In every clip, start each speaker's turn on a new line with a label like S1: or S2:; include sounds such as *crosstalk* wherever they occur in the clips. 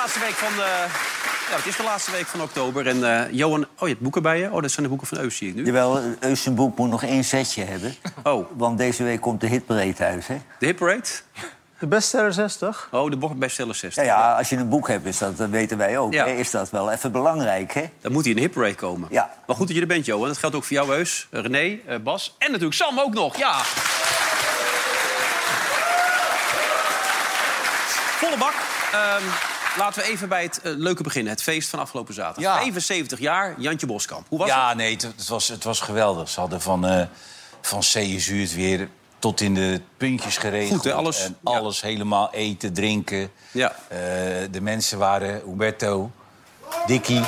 S1: Laatste week van... Uh, ja, het is de laatste week van oktober. En uh, Johan... Oh, je hebt boeken bij je? Oh, dat zijn de boeken van Eus, zie ik nu.
S2: Jawel, Eus zijn boek moet nog één setje hebben.
S1: Oh.
S2: Want deze week komt de hitparade uit, hè?
S1: De hitparade?
S3: De bestseller 60.
S1: Oh, de bestseller 60.
S2: Ja, ja, als je een boek hebt, is dat, dat weten wij ook. Ja. Hè, is dat wel even belangrijk, hè?
S1: Dan moet hij in de hitparade komen.
S2: Ja.
S1: Maar goed dat je er bent, Johan. Dat geldt ook voor jou, Eus, René, uh, Bas en natuurlijk Sam ook nog. Ja. Volle bak. Um, Laten we even bij het uh, leuke beginnen. Het feest van afgelopen zaterdag. Ja. 75 jaar, Jantje Boskamp. Hoe was
S4: ja,
S1: het?
S4: Ja, nee, het, was, het was geweldig. Ze hadden van, uh, van CSU het weer tot in de puntjes geregeld.
S1: Goed, hè? Alles,
S4: en alles helemaal eten, drinken.
S1: Ja.
S4: Uh, de mensen waren Humberto, Dickie.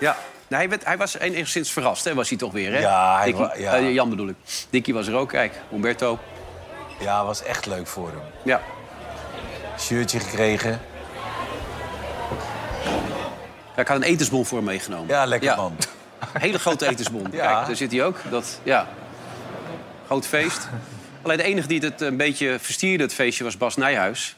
S1: ja. Nou, hij, werd, hij was enigszins verrast, hè, was hij toch weer, hè?
S4: Ja, hij
S1: Dickie,
S4: wa, ja.
S1: Uh, Jan bedoel ik. Dickie was er ook, kijk. Humberto.
S4: Ja, was echt leuk voor hem.
S1: Ja.
S4: Shirtje gekregen.
S1: Ja, ik had een etensbon voor hem meegenomen.
S4: Ja, lekker ja. man.
S1: Een *laughs* hele grote etensbon.
S4: Ja.
S1: Kijk, daar zit hij ook. Dat, ja. Groot feest. Alleen de enige die het een beetje verstierde, het feestje, was Bas Nijhuis.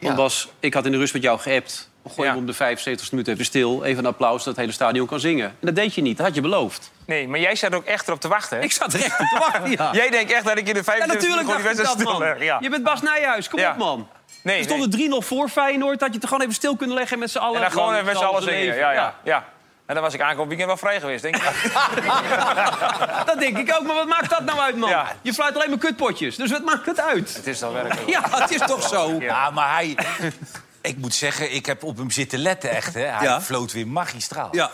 S1: Want
S4: Ja.
S1: Bas, ik had in de rust met jou geappt. Gooi hem om de 75 minuten even stil. Even een applaus dat het hele stadion kan zingen. En dat deed je niet, dat had je beloofd.
S5: Nee, maar jij zat ook echt erop te wachten, hè?
S1: Ik zat er echt op te wachten, ja. *laughs*
S5: Jij denkt echt dat ik in de
S1: Ja,
S5: 25
S1: natuurlijk
S5: gewoon die wedstrijd
S1: dat, man.
S5: stilleg. Ja.
S1: Je bent Bas Nijhuis, kom
S5: Ja.
S1: op, man.
S5: Nee,
S1: Er stonden 3-0 voor Feyenoord. Dat je het gewoon even stil kunnen leggen met z'n allen.
S5: En dan gewoon met z'n allen zingen. Ja, ja, ja. En dan was ik aankomend weekend wel vrij geweest, denk ik. *laughs*
S1: Dat denk ik ook, maar wat maakt dat nou uit, man?
S5: Ja.
S1: Je fluit alleen maar kutpotjes, dus wat maakt het uit?
S5: Het is dan werkelijk.
S1: Ja, het is toch zo?
S4: Ja, maar hij... Ik moet zeggen, ik heb op hem zitten letten, echt. Hè. Hij
S1: Ja.
S4: floot weer magistraal.
S1: Ja,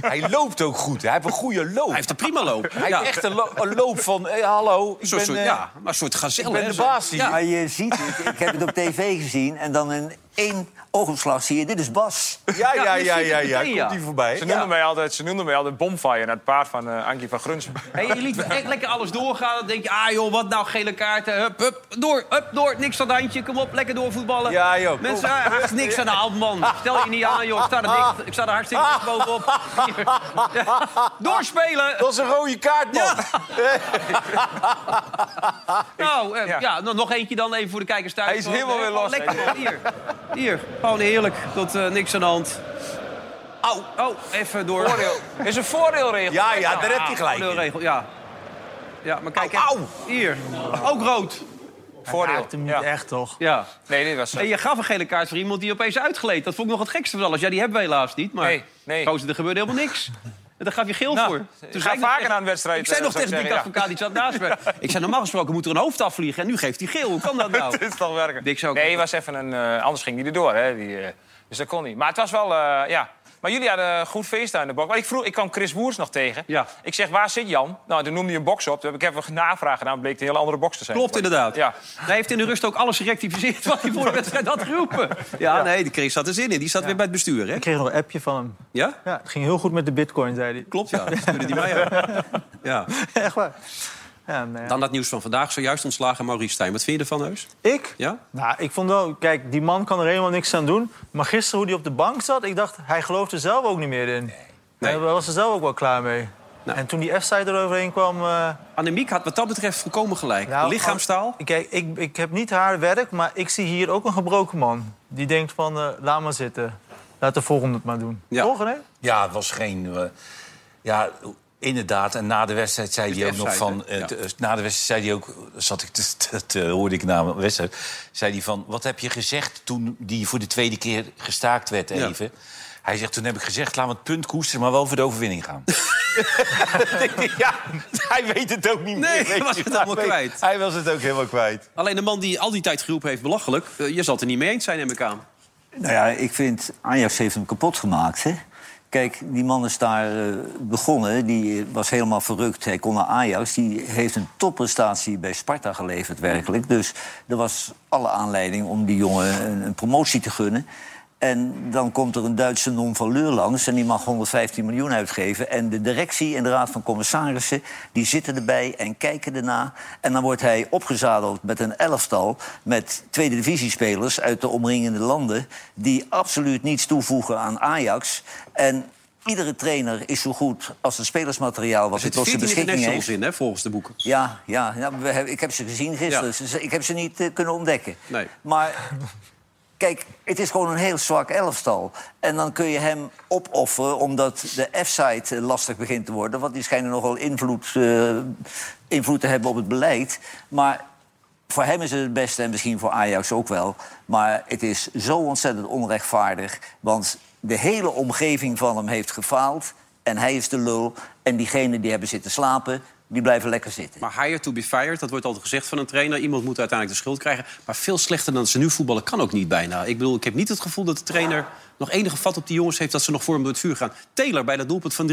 S4: Hij loopt ook goed. Hij heeft een goede loop.
S1: hij heeft een prima loop.
S4: Hij
S1: ja.
S4: heeft echt een, lo- een loop van... Hey, hallo, ik
S1: Een soort,
S4: ben,
S1: soort-
S4: eh,
S1: ja, maar een soort gazelle.
S4: ik ben de baas hier.
S1: Ja.
S2: Maar je ziet het, ik heb het op tv gezien... en dan in één oogopslag zie je, dit is Bas.
S4: Ja, ja, ja, ja, ja. Komt hij voorbij?
S5: Ze noemden, mij altijd, ze noemden mij altijd Bomfire, naar het paard van eh Ankie van Grunsum.
S1: Hey, je liet echt lekker alles doorgaan. Dan denk je, ah joh, wat nou, gele kaarten. Hup, hup, door, hup, door. Niks aan het handje. Kom op, lekker doorvoetballen.
S4: Ja, joh.
S1: Mensen, ah, er is niks aan de hand, man. Stel je niet aan, joh. Ik sta er, niks, ik sta er hartstikke goed bovenop. Doorspelen.
S4: Dat is een rode kaart, man. *laughs*
S1: Nou, eh, ja.
S5: Ja.
S1: nog eentje dan even voor de kijkers thuis.
S5: Hij is helemaal weer los,
S1: Lekker. Hier, hier. Gewoon heerlijk. Tot eh, niks aan de hand. Au, oh, even door.
S5: Voordeel. is een voordeelregel.
S4: Ja, ja, daar heb je gelijk.
S1: Voordeelregel, ja. Ja, maar kijk,
S4: Au,
S1: hier. Ook rood.
S5: Voordeel.
S3: Hem niet
S5: Ja.
S3: echt, toch?
S1: Ja.
S5: Nee, dit was...
S1: En je gaf een gele kaart voor iemand die opeens uitgleed. Dat vond ik nog het gekste van alles. Ja, die hebben we helaas niet. Maar
S5: Nee, nee.
S1: gozer, er gebeurde helemaal niks. En daar gaf je geel
S5: Nou,
S1: voor.
S5: ga
S1: zei ik
S5: vaker naar een wedstrijd,
S1: Ik zei
S5: eh,
S1: nog tegen
S5: zeggen,
S1: advocaat, die zat naast me. Ik zei, normaal gesproken moet er een hoofd afvliegen. En nu geeft hij geel. Hoe kan dat *laughs* nou?
S5: Het is toch werken.
S1: Ook-
S5: Nee, was even een... eh, anders ging die erdoor, hè. Die, eh, dus dat kon niet. Maar het was wel... ja. Maar jullie hadden een goed feest daar in de box. Maar ik, vroeg, ik kwam Chris Woers nog tegen.
S1: Ja.
S5: Ik zeg, waar zit Jan? Nou, toen noemde hij een box op. Toen heb ik even een navraag gedaan. bleek het een hele andere box te zijn.
S1: Klopt inderdaad.
S5: Ja.
S1: Hij heeft in de rust ook alles gerectificeerd wat hij voor de wedstrijd had geroepen. Ja, nee, die Chris zat er zin in. Die zat weer bij het bestuur, hè?
S3: Ik kreeg nog een appje van hem.
S1: Ja?
S3: Ja, het ging heel goed met de bitcoin, zei hij.
S1: Klopt, ja. Dat *laughs* stuurde die mij. Ja.
S3: Echt waar. Ja, nee.
S1: Dan dat nieuws van vandaag. Zojuist ontslagen Maurice Stijn. Wat vind je ervan, Heus?
S3: Ik?
S1: Ja?
S3: Nou, ik vond wel... Kijk, die man kan er helemaal niks aan doen. Maar gisteren, hoe hij op de bank zat... ik dacht, hij geloofde zelf ook niet meer in. Hij was er zelf ook wel klaar mee.
S1: Nou.
S3: En toen die F-site eroverheen kwam... eh,
S1: Annemiek had wat dat betreft volkomen gelijk.
S3: nou,
S1: Lichaamstaal.
S3: al- Kijk, ik, ik heb niet haar werk, maar ik zie hier ook een gebroken man. Die denkt van, eh, laat maar zitten. Laat de volgende het maar doen.
S1: Ja.
S3: Toch, hè?
S4: Ja, het was geen... eh, ja, inderdaad. En na de wedstrijd zei
S1: Dus
S4: hij ook nog van... eh,
S1: Ja.
S4: na de wedstrijd zei hij ook... Zat ik te, te- te- hoorde ik na de wedstrijd... zei hij van... Wat heb je gezegd toen die voor de tweede keer gestaakt werd
S1: Ja.
S4: even? Hij zegt, toen heb ik gezegd, laten we het punt koesteren... maar wel voor de overwinning gaan. *laughs* ja, hij weet het ook niet
S1: Nee,
S4: meer.
S1: hij was het allemaal
S4: weet-
S1: kwijt.
S4: Hij was het ook helemaal kwijt.
S1: Alleen de man die al die tijd geroepen heeft, belachelijk. eh, je zal het er niet mee eens zijn, neem ik aan.
S2: Nou ja, ik vind, Ajax heeft hem kapot gemaakt, hè. Kijk, die man is daar eh, begonnen. Die was helemaal verrukt. Hij kon naar Ajax. Die heeft een topprestatie bij Sparta geleverd, werkelijk. Dus er was alle aanleiding om die jongen een, een promotie te gunnen. En dan komt er een Duitse non-valeur langs... en die mag 115 miljoen uitgeven. En de directie en de raad van commissarissen... die zitten erbij en kijken erna. En dan wordt hij opgezadeld met een elftal... met tweede divisiespelers uit de omringende landen... die absoluut niets toevoegen aan Ajax. En iedere trainer is zo goed als het spelersmateriaal... wat hij tot zijn
S1: 14
S2: beschikking heeft.
S1: in, hè, volgens de boeken.
S2: Ja, ja, we hebben- ik heb ze gezien gisteren.
S1: Ja.
S2: Ik heb ze niet eh, kunnen ontdekken.
S1: Nee.
S2: Maar kijk, het is gewoon een heel zwak elftal. En dan kun je hem opofferen omdat de F-site lastig begint te worden. Want die schijnen nogal invloed, eh, invloed te hebben op het beleid. Maar voor hem is het het beste en misschien voor Ajax ook wel. Maar het is zo ontzettend onrechtvaardig. Want de hele omgeving van hem heeft gefaald. En hij is de lul. En diegenen die hebben zitten slapen, die blijven lekker zitten.
S1: Maar hire to be fired, dat wordt altijd gezegd van een trainer. Iemand moet uiteindelijk de schuld krijgen. Maar veel slechter dan ze nu voetballen kan ook niet bijna. Ik bedoel, ik heb niet het gevoel dat de trainer nog enige vat op die jongens heeft... dat ze nog voor hem door het vuur gaan. Taylor bij dat doelpunt van 3-3,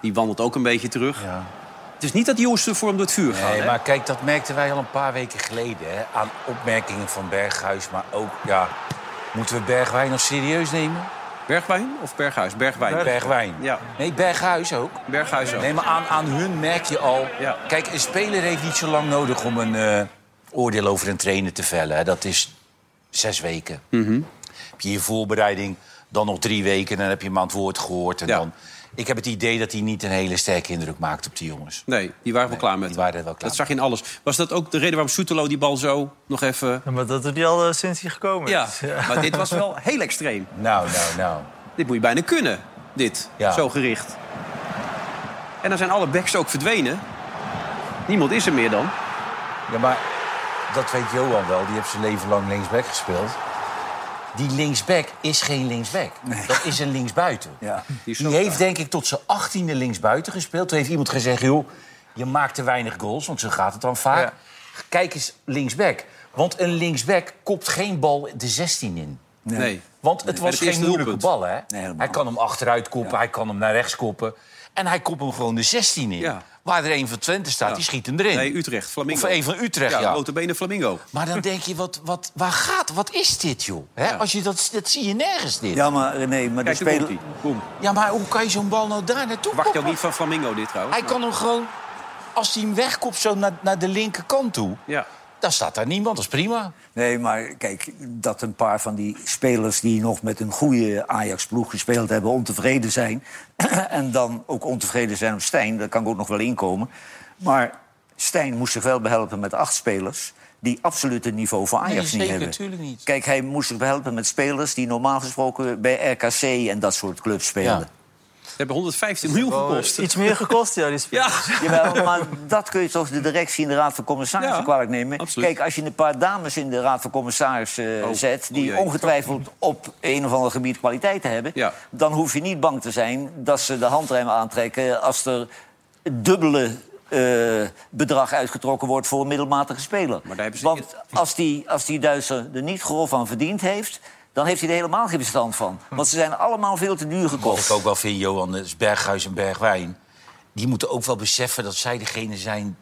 S1: die wandelt ook een beetje terug.
S4: Ja.
S1: Het is niet dat die jongens voor hem door het vuur gaan.
S4: Nee,
S1: hè?
S4: maar kijk, dat merkten wij al een paar weken geleden. Hè, aan opmerkingen van Berghuis. Maar ook, ja, moeten we Bergwijn nog serieus nemen?
S1: Bergwijn of Berghuis? Bergwijn.
S4: Bergwijn.
S1: Ja.
S4: Nee, Berghuis ook.
S1: Berghuis ook.
S4: Nee, maar aan, aan hun merk je al...
S1: Ja.
S4: Kijk, een speler heeft niet zo lang nodig om een eh, oordeel over een trainer te vellen. Hè. Dat is zes weken.
S1: Mhm.
S4: Heb je je voorbereiding, dan nog drie weken... en dan heb je hem aan het woord gehoord. En
S1: Ja.
S4: dan... Ik heb het idee dat hij niet een hele sterke indruk maakt op die jongens.
S1: Nee, die waren wel klaar met
S4: die waren er wel klaar
S1: Dat zag je in alles. Was dat ook de reden waarom Soetelo die bal zo nog even...
S3: Ja, maar dat doet hij al eh, sinds hij gekomen
S1: Ja,
S3: is. *laughs*
S1: maar dit was wel heel extreem.
S4: Nou, nou, nou.
S1: Dit moet je bijna kunnen, dit.
S4: Ja.
S1: Zo gericht. En dan zijn alle backs ook verdwenen. Niemand is er meer dan.
S4: Ja, maar dat weet Johan wel. Die heeft zijn leven lang linksback gespeeld. Die linksback is geen linksback. Dat is een linksbuiten.
S2: Ja.
S1: Die
S4: heeft denk ik tot zijn achttiende linksbuiten gespeeld. Toen heeft iemand gezegd, joh, je maakt te weinig goals. Want zo gaat het dan vaak.
S3: Ja.
S4: Kijk eens linksback. Want een linksback kopt geen bal de 16 in.
S1: Nee.
S4: Want het was
S1: het
S4: geen moeilijke bal, hè? Hij kan hem achteruit koppen, hij kan hem naar rechts koppen. En hij kopt hem gewoon de 16 in.
S1: Ja.
S4: Waar er een van Twente staat,
S1: Ja.
S4: die schiet hem erin.
S1: Nee, Utrecht, Flamingo.
S4: Of een van Utrecht,
S1: ja.
S4: ja.
S1: notabene Flamingo.
S4: Maar dan denk je, wat, wat, waar gaat, wat is dit, joh? Hè?
S1: Ja.
S4: Als je dat, dat zie je nergens, dit. Ja,
S2: Ja, maar René, maar de
S1: Kijk, daar
S2: speler...
S1: Boom.
S4: maar hoe kan je zo'n bal nou daar naartoe
S1: Wacht je ook niet van Flamingo dit trouwens?
S4: Hij kan hem gewoon, als hij hem wegkopt zo naar, naar de linkerkant toe...
S1: Ja.
S4: Dan staat daar niemand, dat is prima.
S2: Nee, maar kijk, dat een paar van die spelers die nog met een goede Ajax-ploeg gespeeld hebben, ontevreden zijn. *clears throat* en dan ook ontevreden zijn op Stijn, daar kan ik ook nog wel inkomen. Maar Stijn moest zich wel behelpen met acht spelers die absoluut het niveau van Ajax
S4: Nee,
S2: niet
S4: zeker,
S2: hebben.
S4: natuurlijk niet.
S2: Kijk, hij moest zich behelpen met spelers die normaal gesproken bij RKC en dat soort clubs spelen.
S4: Ja.
S1: Ze hebben 115 miljoen
S3: eh,
S1: gekost.
S3: Iets meer gekost, ja. Die
S1: Ja. *laughs*
S2: Jawel, maar dat kun je toch de directie in de Raad van Commissarissen
S1: Ja,
S2: kwalijk nemen.
S1: absoluut.
S2: Kijk, als je een paar dames in de Raad van Commissarissen
S1: Oh,
S2: zet... die
S1: oh jee.
S2: ongetwijfeld op een of ander gebied kwaliteit hebben...
S1: Ja.
S2: dan hoef je niet bang te zijn dat ze de handrem aantrekken... als er dubbele eh, bedrag uitgetrokken wordt voor een middelmatige speler.
S1: Maar daar hebben ze-
S2: Want als die, als die Duitser er niet grof aan verdiend heeft... dan heeft hij er helemaal geen verstand van. Want ze zijn allemaal veel te duur
S4: Wat
S2: gekocht.
S4: ik ook wel vind, Johan, is Berghuis en Bergwijn... die moeten ook wel beseffen dat zij degene zijn...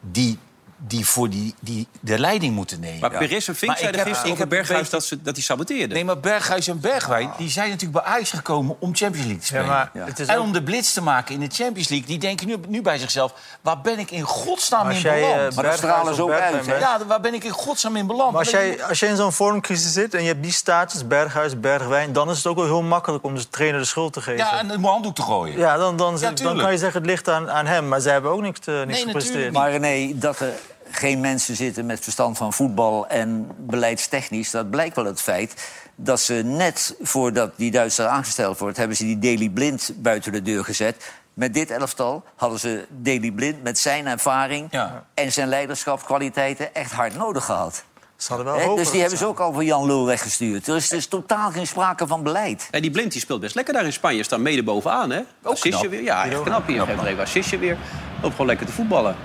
S4: die, die voor die, die de leiding moeten nemen.
S1: Maar Perez en Vink zeiden
S4: ik heb-
S1: gisteren over Berghuis
S4: beetje-
S1: dat, ze, dat hij saboteerde.
S4: Nee, maar Berghuis en Bergwijn die zijn natuurlijk bij Ajax gekomen om Champions League te spelen.
S3: Ja, maar het is
S4: En
S3: ook-
S4: om de blitz te maken in de Champions League. Die denken nu, nu bij zichzelf, waar ben ik in godsnaam
S3: Als
S4: in
S3: jij,
S4: beland?
S3: eh,
S2: Maar dat stralen
S3: of
S2: ze ook
S3: Bergwijn
S2: uit,
S4: ja, waar ben ik in godsnaam in beland?
S3: Maar als jij, als jij in zo'n vormcrisis zit en je hebt die status, Berghuis, Bergwijn... dan is het ook wel heel makkelijk om de trainer de schuld te geven.
S4: ja, en een handdoek te gooien.
S3: Ja, dan, dan,
S4: Ja,
S3: dan kan je zeggen het ligt aan, aan hem. Maar zij hebben ook niks, eh, niks
S4: Nee,
S3: gepresteerd.
S4: natuurlijk
S2: Maar René, dat er geen mensen zitten met verstand van voetbal en beleidstechnisch... dat blijkt wel het feit dat ze net voordat die Duitser aangesteld wordt... hebben ze die Daily Blind buiten de deur gezet. Met dit elftal hadden ze Daily Blind met zijn ervaring...
S4: Ja.
S2: en zijn leiderschapskwaliteiten echt hard nodig gehad.
S3: Ze hadden wel hoger
S2: dus die hebben ze ook al voor Jan Lul weggestuurd. Er is dus totaal geen sprake van beleid.
S1: En die Blind die speelt best lekker daar in Spanje. Staan mede bovenaan, hè?
S4: Knap.
S1: weer. Ja, echt knap hier. Geeft er even assistje weer. Loopt gewoon lekker te voetballen.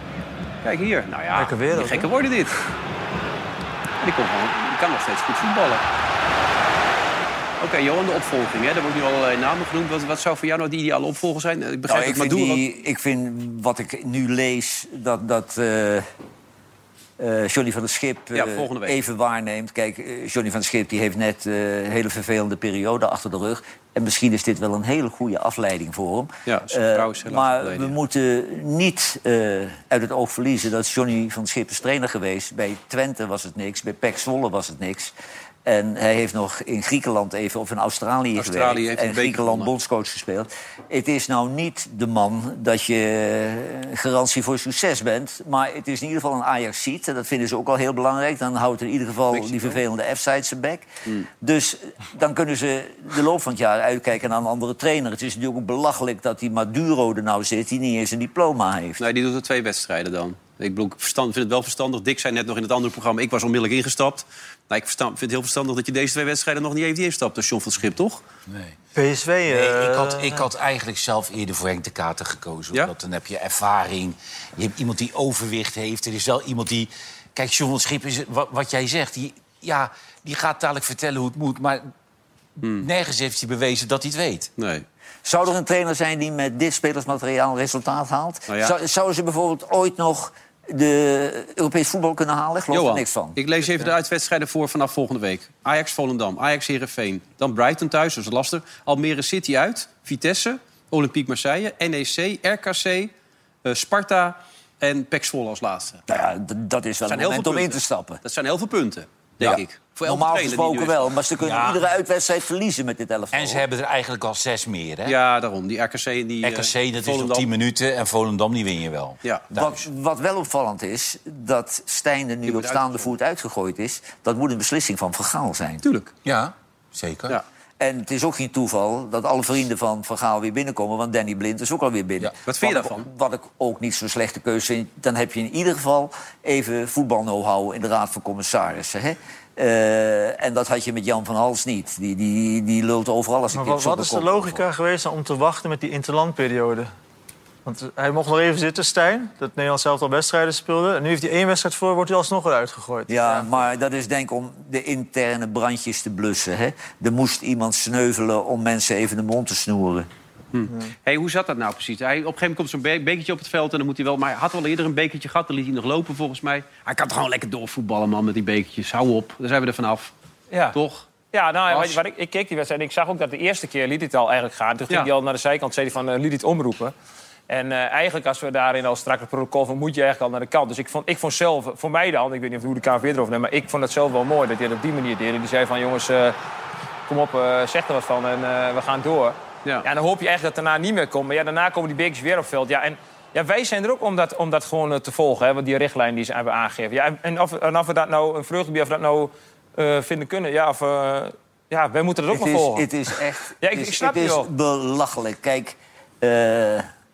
S1: Kijk hier. Nou ja,
S3: Lekker wereld,
S1: gekke worden dit. Die, komt gewoon, die kan nog steeds goed voetballen. Oké, Johan, de opvolging. Hè? Er wordt nu allerlei namen genoemd. Wat, wat zou voor jou nou de ideale opvolger zijn? Ik begrijp
S2: Nou, ik, vind die, ik vind wat ik nu lees, dat, dat eh, eh, Johnny van der Schip eh,
S1: Ja,
S2: even waarneemt. Kijk, eh, Johnny van der Schip die heeft net een hele vervelende periode achter de rug. En misschien is dit wel een hele goede afleiding voor hem.
S1: Ja, helaas
S2: maar we
S1: ja.
S2: moeten niet uit het oog verliezen dat Johnny van der Schip is trainer geweest. Bij Twente was het niks, bij PEC Zwolle was het niks. En hij heeft nog in Griekenland even, of in Australië,
S1: Australië heeft
S2: gewerkt.
S1: een
S2: En Griekenland
S1: gewonnen.
S2: bondscoach gespeeld. Het is nou niet de man dat je garantie voor succes bent. Maar het is in ieder geval een Ajax-seat. En dat vinden ze ook al heel belangrijk. Dan houdt in ieder geval die vervelende F-side zijn bek.
S1: Hmm.
S2: Dus eh, dan kunnen ze de loop van het jaar uitkijken naar een andere trainer. Het is natuurlijk ook belachelijk dat die Maduro er nou zit... die niet eens een diploma heeft.
S1: Nee, die doet er twee wedstrijden dan. Ik bedoel, ik verstand, vind het wel verstandig. Dick zei net nog in het andere programma... ik was onmiddellijk ingestapt. Nou, ik verstand, vind het heel verstandig dat je deze twee wedstrijden... nog niet heeft instapt als John van Schip, toch?
S4: Nee.
S3: PSV...
S4: Nee,
S3: eh,
S4: ik, had, ik had eigenlijk zelf eerder voor Henk de Kater gekozen.
S1: Ja?
S4: Omdat dan heb je ervaring. Je hebt iemand die overwicht heeft. Er is wel iemand die... Kijk, John van Schip is wat, wat jij zegt. Die, ja, die gaat dadelijk vertellen hoe het moet. Maar nergens heeft hij bewezen dat hij het weet.
S1: Nee.
S2: Zou er een trainer zijn die met dit spelersmateriaal resultaat haalt?
S1: Nou ja.
S2: Zou, zouden ze bijvoorbeeld ooit nog de Europees voetbal kunnen halen? Ik geloof er
S1: Johan,
S2: niks van.
S1: ik lees even de uitwedstrijden voor vanaf volgende week. Ajax Volendam, Ajax Herenveen, dan Brighton thuis, dat is lastig. Almere City uit, Vitesse, Olympique Marseille, NEC, RKC, eh, Sparta en PEC Zwolle als laatste.
S2: Nou ja, dat is wel een moment om in te stappen.
S1: Dat zijn heel veel punten, denk
S2: Ja.
S1: ik. Voor
S2: Normaal gesproken wel, maar ze kunnen
S4: Ja.
S2: iedere uitwedstrijd verliezen met dit elftal.
S4: En ze hebben er eigenlijk al zes meer. Hè?
S1: Ja, daarom. Die RKC en die... eh,
S4: RKC, dat is
S1: Volendam.
S4: 10 minuten. En Volendam, die win je wel.
S1: Ja,
S2: Wat, wat wel opvallend is, dat Stijn er nu op staande voet uitgegooid is... dat moet een beslissing van Vergaal zijn.
S1: tuurlijk.
S4: Ja, zeker.
S1: Ja.
S2: En het is ook geen toeval dat alle vrienden van Vergaal weer binnenkomen... want Danny Blind is ook alweer binnen.
S4: Ja.
S1: Wat vind je
S2: Wat
S1: daarvan?
S2: Wat ik ook niet zo'n slechte keuze vind... dan heb je in ieder geval even voetbal-know-how in de Raad van Commissarissen. Hè? Eh, en dat had je met Jan van Hals niet. Die, die, die lult over alles een
S3: Maar wat, wat is de logica geweest om te wachten met die interlandperiode? Want hij mocht nog even zitten, Stijn. Dat Nederland zelf al wedstrijden speelde. En nu heeft hij één wedstrijd voor, wordt hij alsnog weer uitgegooid.
S2: Ja, maar dat is denk ik om de interne brandjes te blussen. Hè? Er moest iemand sneuvelen om mensen even de mond te snoeren.
S1: Hey, hoe zat dat nou precies? Hij, op een gegeven moment komt zo'n be- bekertje op het veld en dan moet hij wel. Maar hij had al eerder een bekertje gehad, dan liet hij nog lopen volgens mij. Hij kan toch gewoon lekker doorvoetballen, man, met die bekertjes. Hou op, daar zijn we er vanaf.
S5: Ja.
S1: Toch?
S5: Ja, nou,
S1: Als-
S5: ik, ik keek die wedstrijd en ik zag ook dat de eerste keer liet hij het al eigenlijk gaan. Toen ging
S1: Ja.
S5: hij al naar de zijkant, zei hij van, eh, liet hij het omroepen. En eh, eigenlijk, als we daarin al strak het protocol van, moet je eigenlijk al naar de kant. Dus ik vond, ik vond zelf, voor mij dan, ik weet niet of hoe de KNVB erover neemt... maar ik vond het zelf wel mooi dat hij het op die manier deed. Die zei van, jongens, eh, kom op, eh, zeg er wat van en eh, we gaan door.
S1: Ja.
S5: Ja, en dan hoop je echt dat het daarna niet meer komt. Maar ja, daarna komen die bekers weer op veld. Ja, en ja, wij zijn er ook om dat, om dat gewoon te volgen, hè, want die richtlijn die ze hebben aangegeven. Ja, en- en of, en of we dat nou, een vreugdebier, of dat nou eh, vinden kunnen, ja, of... ja, wij moeten dat ook
S2: Het
S5: maar
S2: is,
S5: volgen.
S2: het is echt
S5: Ja, ik-
S2: het is,
S5: ik snap
S2: het
S5: je
S2: is
S5: wel.
S2: belachelijk. Kijk, eh,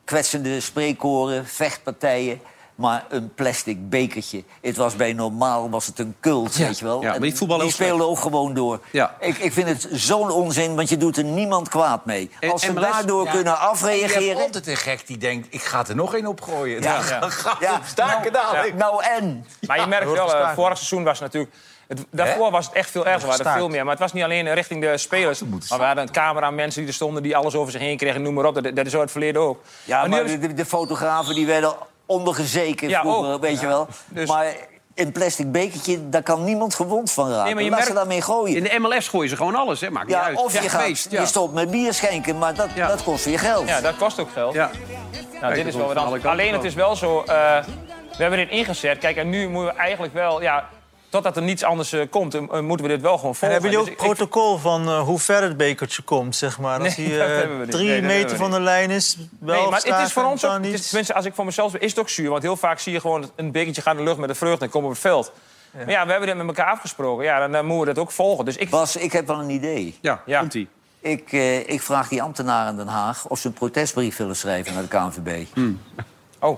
S2: kwetsende spreekkoren, vechtpartijen... maar een plastic bekertje. Het was bij normaal was het een cult, weet je wel.
S1: Ja, maar die voetballen
S2: die speelden ook gewoon door.
S1: Ja.
S2: Ik, ik vind het zo'n onzin, want je doet er niemand kwaad mee.
S1: En-
S2: Als ze
S1: MLS
S2: daardoor
S4: ja.
S2: kunnen
S4: Je hebt
S2: afreageren...
S4: altijd een gek die denkt, ik ga er nog één opgooien.
S2: Ja.
S4: Ja, *laughs* dan gaat
S2: Ja.
S4: het staken dadelijk.
S2: Nou en?
S5: Maar je merkt wel, eh, vorig seizoen was het natuurlijk... Het, daarvoor was het echt veel erger, we hadden
S3: gestaakt.
S5: veel meer. Maar het was niet alleen richting de spelers. Maar we hadden cameramensen die er stonden, die alles over zich heen kregen, noem maar op. Dat, dat is zo het verleden ook.
S2: Ja,
S5: nu
S2: maar
S5: hebben ze-
S2: de, de fotografen die werden ondergezeken
S5: Ja,
S2: vroeger,
S5: ook.
S2: weet je wel.
S5: Dus-
S2: Maar een plastic bekertje, daar kan niemand gewond van raken.
S5: Nee, maar je
S2: Laat ze
S5: merkt-
S2: daarmee gooien.
S1: In de MLS gooien ze gewoon alles, hè? Maakt niet
S2: Ja,
S1: uit.
S2: of je, gaat,
S1: ja.
S2: je stopt met bier schenken, maar dat,
S1: Ja.
S2: dat kost weer geld.
S5: Ja, dat kost ook geld.
S1: Ja.
S5: Nou, dit
S1: dat
S5: is wel
S1: komt
S5: wat
S1: van alle
S5: anders.
S1: kanten
S5: Alleen het
S1: wel.
S5: is wel zo... eh, we hebben dit ingezet. Kijk, en nu moeten we eigenlijk wel... Ja, totdat er niets anders eh, komt, eh, moeten we dit wel gewoon
S3: En
S5: volgen.
S3: hebben jullie ook
S5: Dus ik-
S3: protocol van eh, hoe ver het bekertje komt, zeg maar? Als
S5: Nee,
S3: hij *laughs* drie
S5: Nee,
S3: meter van de lijn is, wel
S5: Nee, maar het is voor ons ook... het is- als ik voor mezelf... is het ook zuur. Want heel vaak zie je gewoon een bekertje gaan in de lucht met de vreugde... en komen op het veld. Maar ja, we hebben dit met elkaar afgesproken. Ja, dan, dan moeten we dat ook volgen. Dus ik...
S2: Bas, ik heb wel een idee.
S1: Ja,
S5: Ja.
S1: komt-ie.
S2: Ik, eh, ik vraag die ambtenaren in Den Haag of ze een protestbrief willen schrijven naar de KNVB.
S5: Oh,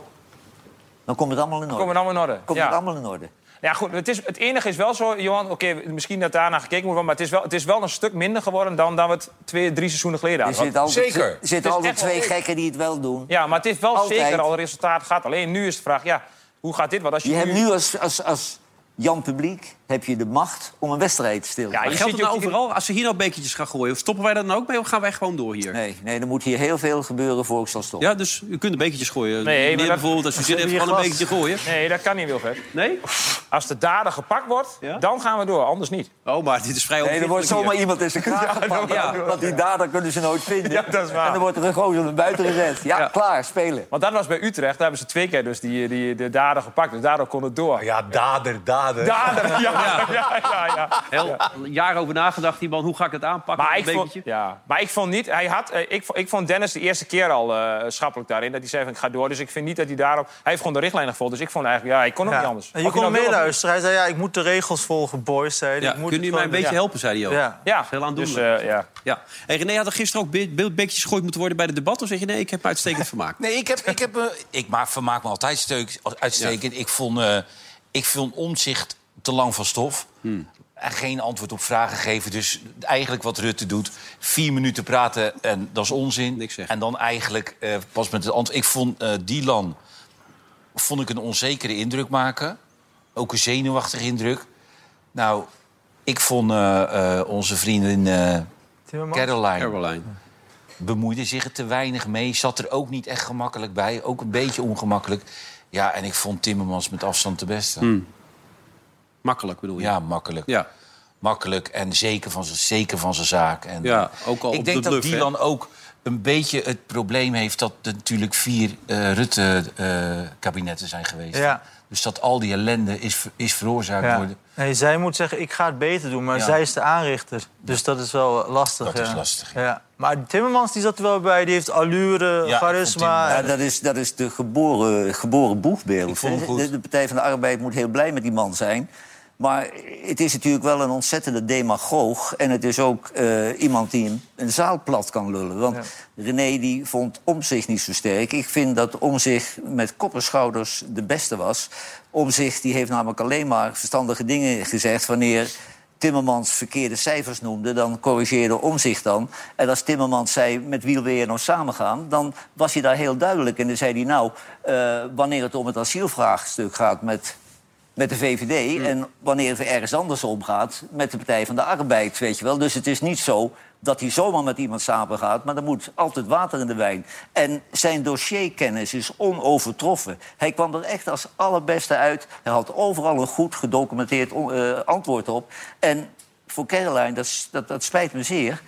S2: Dan komt het allemaal in
S5: dan
S2: orde.
S5: komen we allemaal in orde.
S2: Komt
S5: ja.
S2: het allemaal in orde.
S5: Ja, goed, het, is, het enige is wel zo, Johan... Oké, misschien dat daarna gekeken moet worden... maar het is, wel, het is wel een stuk minder geworden... dan, dan we het twee, drie seizoenen geleden
S2: Er
S5: hadden.
S2: zitten altijd,
S4: zeker.
S2: er zitten
S5: is
S2: altijd
S5: echt wel
S2: twee gekken die het wel doen.
S5: Ja, maar het heeft wel
S2: Altijd.
S5: zeker al resultaat gehad. Alleen nu is de vraag, ja, hoe gaat dit? Want als je,
S2: Je hebt nu als, als, als Jan Publiek heb je de macht om een wedstrijd stil te
S5: Ja, je
S1: Geldt het nou overal? Als ze hier nou bekertjes gaan gooien, stoppen wij dat dan ook mee of gaan wij gewoon door hier?
S2: Nee, nee, er moet hier heel veel gebeuren voor ik zal stoppen.
S1: Ja, dus u kunt de bekertjes gooien.
S5: Nee,
S1: Meneer
S5: maar dat-
S1: bijvoorbeeld, als u *laughs* heeft,
S3: hier
S1: gewoon een bekertje gooien.
S5: Nee, dat kan niet, Wilfred.
S1: Nee?
S5: Als de dader gepakt wordt,
S1: Ja?
S5: dan gaan we door. Anders niet.
S1: Oh, maar dit is vrij
S2: Nee, er wordt zomaar
S1: hier.
S2: iemand in zijn kraag *laughs* gepakt.
S1: ja.
S2: Want die dader kunnen ze nooit vinden.
S5: Ja, dat is waar.
S2: En dan wordt er een gozer naar buiten gezet. Ja,
S1: Ja.
S2: klaar, spelen.
S5: Want dat was bij Utrecht. Daar hebben ze twee keer dus die, die, de dader gepakt. Dus daardoor kon het door.
S4: Ja, dader, dader.
S5: Dader, ja, *laughs* ja, ja, ja.
S1: Heel jaar over nagedacht, die man. Hoe ga ik het aanpakken?
S5: Maar ik,
S1: een
S5: vond, ja, maar ik vond niet... Hij had, eh, ik, vond- ik vond Dennis de eerste keer al eh, schappelijk daarin. Dat hij zei van, ik ga door. Dus ik vind niet dat hij daarop... Hij heeft gewoon de richtlijnen gevolgd. Dus ik vond eigenlijk... Ja, ik kon ook
S3: Ja.
S5: niet anders.
S3: En je
S5: Of
S3: kon
S5: nou
S3: meeluisteren. Hij zei, ja, ik moet de regels volgen, boys. Zei.
S1: Ja,
S3: Ik moet
S1: kunnen
S3: het
S1: u mij een beetje helpen, zei hij ook.
S3: Ja.
S5: Ja,
S1: Heel aandoenlijk.
S5: Dus, eh, ja.
S1: Ja. Hey, René, had er gisteren ook be- be- bekertjes gegooid moeten worden bij de debat? Of zeg je nee, ik heb uitstekend vermaakt? *laughs*
S4: Nee, ik, heb, ik, heb, ik maak, vermaak me altijd steuk, uitstekend. Ik vond, eh ik vond omzicht te lang van stof.
S1: Hmm.
S4: En geen antwoord op vragen geven. Dus eigenlijk wat Rutte doet. Vier minuten praten en dat is onzin.
S1: Niks zeggen.
S4: En dan eigenlijk eh, pas met het antwoord. Ik vond eh Dylan vond ik een onzekere indruk maken. Ook een zenuwachtige indruk. Nou, ik vond eh, eh, onze vriendin eh? Caroline
S1: Caroline.
S4: bemoeide zich er te weinig mee. Zat er ook niet echt gemakkelijk bij. Ook een beetje ongemakkelijk. Ja, en ik vond Timmermans met afstand de beste.
S1: Makkelijk bedoel je?
S4: Ja, makkelijk.
S1: Ja.
S4: Makkelijk en zeker van zijn, zeker van zijn zaak. En,
S1: Ja, ook al
S4: ik
S1: op
S4: denk
S1: de
S4: dat
S1: bluff, hè?
S4: Dylan ook een beetje het probleem heeft... dat er natuurlijk vier eh, Rutte-kabinetten zijn geweest.
S3: Ja.
S4: Dus dat al die ellende is, is veroorzaakt
S3: Ja.
S4: worden.
S3: Nee, zij moet zeggen, ik ga het beter doen. Maar
S4: Ja.
S3: zij is de aanrichter. Dus dat is wel lastig.
S4: Dat is lastig,
S3: Ja. Maar Timmermans die zat er wel bij. Die heeft allure,
S4: Ja,
S3: charisma.
S2: Ja, dat is, dat is de geboren, geboren boegbeeld.
S4: Ik vond hem goed.
S2: De, de Partij van de Arbeid moet heel blij met die man zijn. Maar het is natuurlijk wel een ontzettende demagoog. En het is ook eh, iemand die een, een zaal plat kan lullen. Want René die vond Omzicht niet zo sterk. Ik vind dat Omzicht met kopperschouders de beste was. Omzicht die heeft namelijk alleen maar verstandige dingen gezegd... wanneer Timmermans verkeerde cijfers noemde, dan corrigeerde Omzicht dan. En als Timmermans zei, met wie wil je nou samengaan... dan was hij daar heel duidelijk. En dan zei hij, nou, eh, wanneer het om het asielvraagstuk gaat met, met de VVD... en wanneer het ergens anders om gaat met de Partij van de Arbeid, weet je wel. Dus het is niet zo dat hij zomaar met iemand samengaat... maar er moet altijd water in de wijn. En zijn dossierkennis is onovertroffen. Hij kwam er echt als allerbeste uit. Hij had overal een goed gedocumenteerd eh, antwoord op. En voor Caroline, dat, dat, dat spijt me zeer...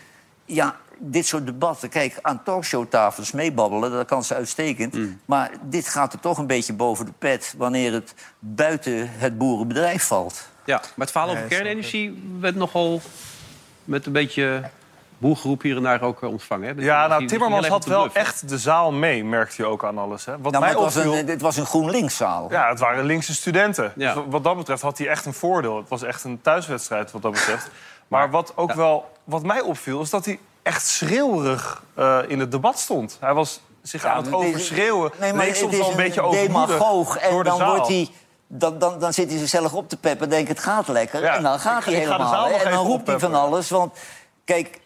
S2: Ja, dit soort debatten, kijk, aan talkshowtafels meebabbelen, dat kan ze uitstekend. Maar dit gaat er toch een beetje boven de pet wanneer het buiten het boerenbedrijf valt.
S1: Ja, maar het verhaal over kernenergie werd nogal met een beetje boelgeroep hier en daar ook eh, ontvangen. Hè?
S6: Ja, nou, Timmermans had wel echt de zaal mee, merkte je ook aan alles. Hè? Wat
S2: Nou,
S6: mij
S2: het, was
S6: opviel...
S2: een, het was een GroenLinkszaal.
S6: Ja, het waren linkse studenten.
S1: Ja.
S6: Dus wat dat betreft had hij echt een voordeel. Het was echt een thuiswedstrijd wat dat betreft. Maar wat ook wel wat mij opviel, is dat hij echt schreeuwerig eh, in het debat stond. Hij was zich aan het overschreeuwen.
S2: Nee, maar
S6: leek
S2: het
S6: soms wel een beetje
S2: demagoog. En
S6: door de
S2: dan,
S6: zaal.
S2: wordt hij, dan, dan, dan zit hij zichzelf op te peppen en denkt het gaat lekker.
S6: Ja,
S2: en dan gaat
S6: ik-
S2: hij helemaal. En dan roept hij van alles. Want kijk,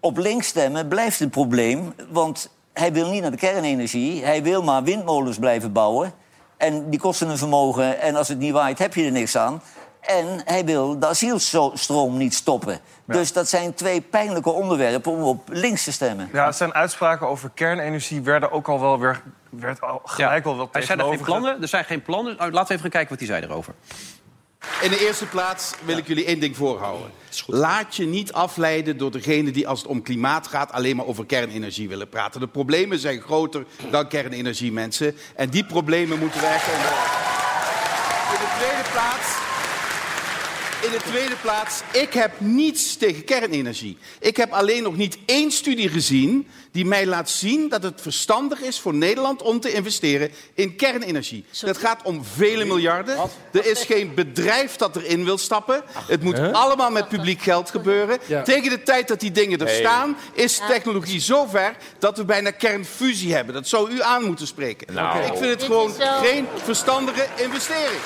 S2: op links stemmen blijft een probleem. Want hij wil niet naar de kernenergie. Hij wil maar windmolens blijven bouwen. En die kosten een vermogen. En als het niet waait, heb je er niks aan. En hij wil de asielstroom niet stoppen. Dus dat zijn twee pijnlijke onderwerpen om op links te stemmen.
S6: Ja, zijn uitspraken over kernenergie werden ook al wel weer... werd al gelijk wel wat
S1: Hij zei er geen plannen. Er zijn geen plannen. Nou, laten we even gaan kijken wat hij zei erover.
S7: In de eerste plaats wil ik jullie één ding voorhouden. Laat je niet afleiden door degene die als het om klimaat gaat alleen maar over kernenergie willen praten. De problemen zijn groter dan kernenergie, mensen. En die problemen moeten we echt onder. In de tweede plaats. In de tweede plaats, ik heb niets tegen kernenergie. Ik heb alleen nog niet één studie gezien die mij laat zien dat het verstandig is voor Nederland om te investeren in kernenergie. Dat gaat om vele miljarden. Er is geen bedrijf dat erin wil stappen. Het moet allemaal met publiek geld gebeuren. Tegen de tijd dat die dingen er staan, is technologie zo ver dat we bijna kernfusie hebben. Dat zou u aan moeten spreken. Ik vind het gewoon geen verstandige investering.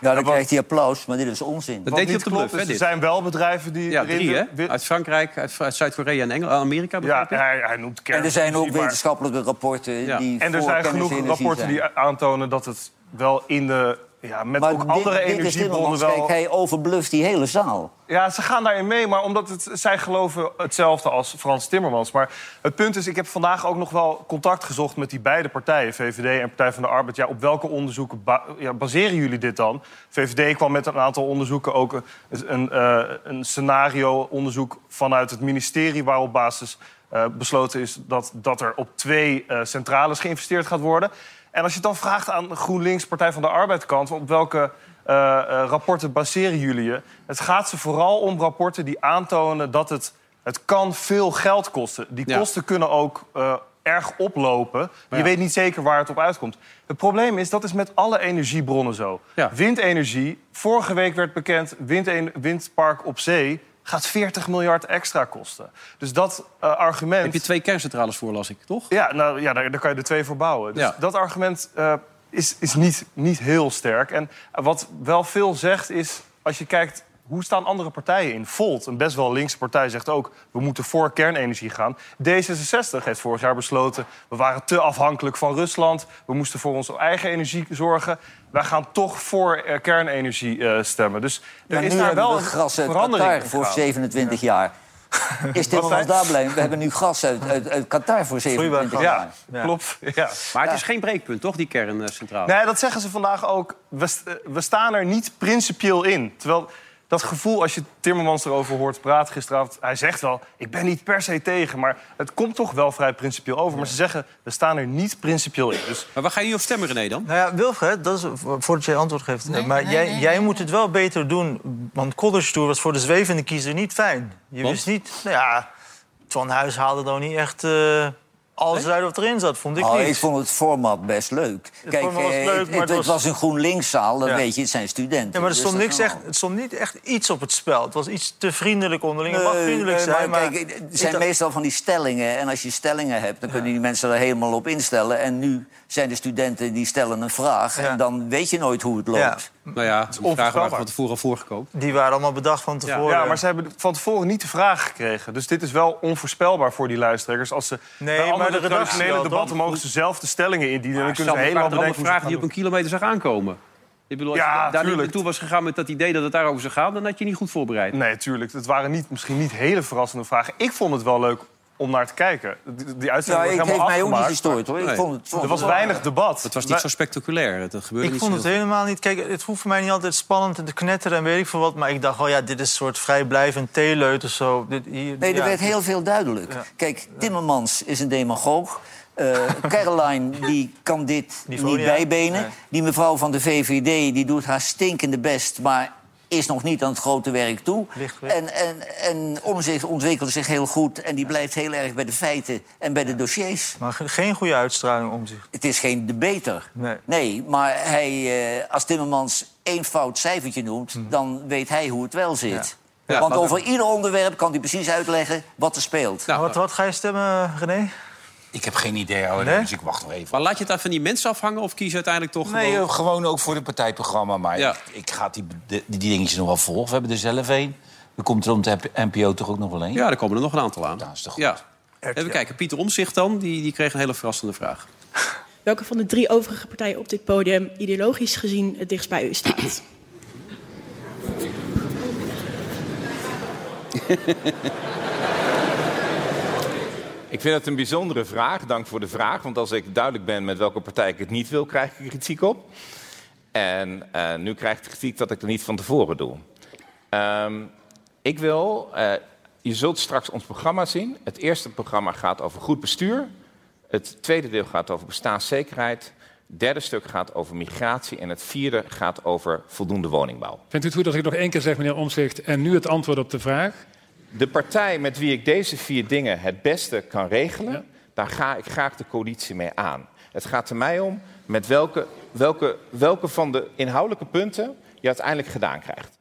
S2: Ja, dan krijgt hij applaus, maar dit is onzin.
S1: Dat
S6: Wat
S1: deed hij op de bluff,
S6: er zijn wel bedrijven die
S1: Ja, drie, hè? Uit Frankrijk, uit, uit Zuid-Korea en Engeland, Amerika,
S6: Ja, hij, hij noemt
S2: En
S6: kernenergie.
S2: er zijn ook
S6: maar-
S2: wetenschappelijke rapporten
S1: Ja.
S2: die
S6: En er
S2: voor
S6: zijn genoeg rapporten
S2: zijn.
S6: die aantonen dat het wel in de ja, met
S2: Maar
S6: ook
S2: dit-
S6: andere
S2: dit
S6: energiebronnen wel...
S2: Kijk, hij overbluft die hele zaal.
S6: Ja, ze gaan daarin mee, maar omdat het, zij geloven hetzelfde als Frans Timmermans. Maar het punt is, ik heb vandaag ook nog wel contact gezocht met die beide partijen, VVD en Partij van de Arbeid. Ja, op welke onderzoeken ba- ja, baseren jullie dit dan? VVD kwam met een aantal onderzoeken, ook een, een, eh, een scenario-onderzoek vanuit het ministerie, waarop basis eh, besloten is dat, dat er op twee eh, centrales geïnvesteerd gaat worden. En als je het dan vraagt aan GroenLinks, Partij van de Arbeid kant, op welke eh, eh, rapporten baseren jullie je? Het gaat ze vooral om rapporten die aantonen dat het, het kan veel geld kosten. Die
S1: Ja.
S6: kosten kunnen ook eh, erg oplopen.
S1: Ja.
S6: Je weet niet zeker waar het op uitkomt. Het probleem is, dat is met alle energiebronnen zo.
S1: Ja.
S6: Windenergie, vorige week werd bekend... Wind windpark op zee gaat 40 miljard extra kosten. Dus dat eh, argument...
S1: Heb je twee kerncentrales voor, las ik, toch?
S6: Ja, nou, ja daar, daar kan je er twee voor bouwen. Dus
S1: Ja.
S6: dat argument eh, is, is niet, niet heel sterk. En wat wel veel zegt is, als je kijkt... Hoe staan andere partijen in? Volt, een best wel linkse partij, zegt ook... we moeten voor kernenergie gaan. D66 heeft vorig jaar besloten... we waren te afhankelijk van Rusland. We moesten voor onze eigen energie zorgen. Wij gaan toch voor eh, kernenergie eh, stemmen. Dus er
S2: Ja,
S6: is
S2: nu
S6: daar wel
S2: we
S6: een
S2: gas uit
S6: verandering
S2: Qatar voor
S6: gegaan.
S2: 27 jaar. Is Timmermans daar blij mee? We hebben nu gas uit, uit, uit Qatar voor 27 jaar.
S6: Ja,
S3: Ja.
S6: klopt. Ja.
S1: Maar het is geen breekpunt, toch, die kerncentrale?
S6: Nee, dat zeggen ze vandaag ook. We, st- eh, we staan er niet principieel in. Terwijl dat gevoel, als je Timmermans erover hoort praten gisteravond... hij zegt wel, ik ben niet per se tegen... maar het komt toch wel vrij principieel over. Maar ze zeggen, we staan er niet principieel in. Dus
S1: Maar waar ga je op stemmen, René, dan?
S3: Nou ja, Wilfred, dat is, voordat jij antwoord geeft. maar jij, jij moet het wel beter doen. Want College Tour was voor de zwevende kiezer niet fijn. Je
S1: Want?
S3: wist niet... Nou ja, Van Huis haalde dan niet echt eh, alles uit wat erin zat, vond ik
S2: Oh,
S3: niet.
S2: ik vond het format best leuk. Kijk,
S3: format was
S2: eh,
S3: leuk,
S2: het,
S3: maar
S2: het,
S3: het
S2: het
S3: was-
S2: was een GroenLinkszaal, dan
S3: Ja.
S2: weet je, het zijn studenten.
S3: Ja, maar er
S2: Dus
S3: stond, niks echt, het stond niet echt iets op het spel. Het was iets te vriendelijk onderling. Het mag vriendelijk
S2: nee,
S3: zijn, maar...
S2: kijk, het zijn meestal van die stellingen. En als je stellingen hebt, dan kunnen die mensen er helemaal op instellen. En nu zijn de studenten die stellen een vraag.
S3: Ja.
S2: En dan weet je nooit hoe het loopt.
S3: Ja.
S1: Nou ja, die vragen waren van tevoren al voorgekomen.
S3: Die waren allemaal bedacht van tevoren.
S6: ja, maar ze hebben van tevoren niet de vraag gekregen. Dus dit is wel onvoorspelbaar voor die luisteraars. Als ze
S3: Nee,
S6: bij
S3: maar
S6: andere
S3: de redactie wel,
S6: debatten
S3: toch?
S6: mogen ze zelf de stellingen indienen. en dan kunnen ze helemaal bedenken
S1: vragen die op een kilometer zag aankomen. Ik bedoel, als
S6: Ja,
S1: je daar niet
S6: tuurlijk.
S1: naartoe was gegaan met dat idee dat het daarover zou gaan... dan had je niet goed voorbereid.
S6: Nee, tuurlijk. Het waren niet, misschien niet hele verrassende vragen. Ik vond het wel leuk om naar te kijken. Die, die uitzending
S2: ik
S6: werd
S2: heeft
S6: helemaal
S2: mij ook niet gestoord, hoor. Ik
S1: Nee.
S2: vond het, vond
S6: Er
S2: het
S6: was weinig debat.
S1: Het was niet zo spectaculair. Dat gebeurde
S3: Ik
S1: niet
S3: vond het helemaal niet... Kijk, het hoeft voor mij niet altijd spannend en te knetteren en weet ik veel wat. Maar ik dacht, oh ja, dit is een soort vrijblijvend theeleut of zo. Dit, hier,
S2: Nee, er
S3: ja.
S2: werd heel veel duidelijk.
S3: Ja.
S2: Kijk, Timmermans is een demagoog. Eh, *laughs* Caroline die kan dit
S3: niet
S2: bijbenen.
S3: Nee.
S2: Die mevrouw van de VVD die doet haar stinkende best... maar is nog niet aan het grote werk toe. En, en, en Omzicht ontwikkelt zich heel goed... en die blijft heel erg bij de feiten en bij de dossiers.
S3: Maar ge- geen goede uitstraling om zich.
S2: Het is geen debater.
S3: Nee.
S2: maar hij, eh, als Timmermans één fout cijfertje noemt... dan weet hij hoe het wel zit.
S1: Mhm. Ja,
S2: Want over ieder onderwerp kan hij precies uitleggen wat er speelt.
S1: Nou,
S3: wat, wat ga je stemmen, René?
S4: Ik heb geen idee, hoor,
S3: Nee?
S4: dus ik wacht nog even.
S1: Maar laat je het daar van die mensen afhangen of kies je uiteindelijk toch
S4: Nee,
S1: gewoon...
S4: gewoon ook voor het partijprogramma. Maar
S1: Ja.
S4: ik, ik ga die, die, die dingetjes nog wel volgen. We hebben er zelf één. Er komt er om de NPO toch ook nog wel één?
S1: Ja, er komen er nog een aantal aan.
S4: Ja, is toch goed.
S1: Ja. Even kijken, Pieter Omzicht dan, die, die kreeg een hele verrassende vraag. *laughs*
S8: Welke van de drie overige partijen op dit podium ideologisch gezien het dichtst bij u staat? *laughs* *laughs*
S9: Ik vind het een bijzondere vraag. Dank voor de vraag. Want als ik duidelijk ben met welke partij ik het niet wil, krijg ik kritiek op. En eh, nu krijg ik kritiek dat ik het niet van tevoren doe. Ehm, ik wil, eh, je zult straks ons programma zien. Het eerste programma gaat over goed bestuur. Het tweede deel gaat over bestaanszekerheid. Het derde stuk gaat over migratie. En het vierde gaat over voldoende woningbouw.
S10: Vindt u het goed als ik nog één keer zeg, meneer Omzicht, en nu het antwoord op de vraag?
S9: De partij met wie ik deze vier dingen het beste kan regelen,
S10: Ja.
S9: daar ga ik graag de coalitie mee aan. Het gaat er mij om met welke, welke, welke van de inhoudelijke punten je uiteindelijk gedaan krijgt.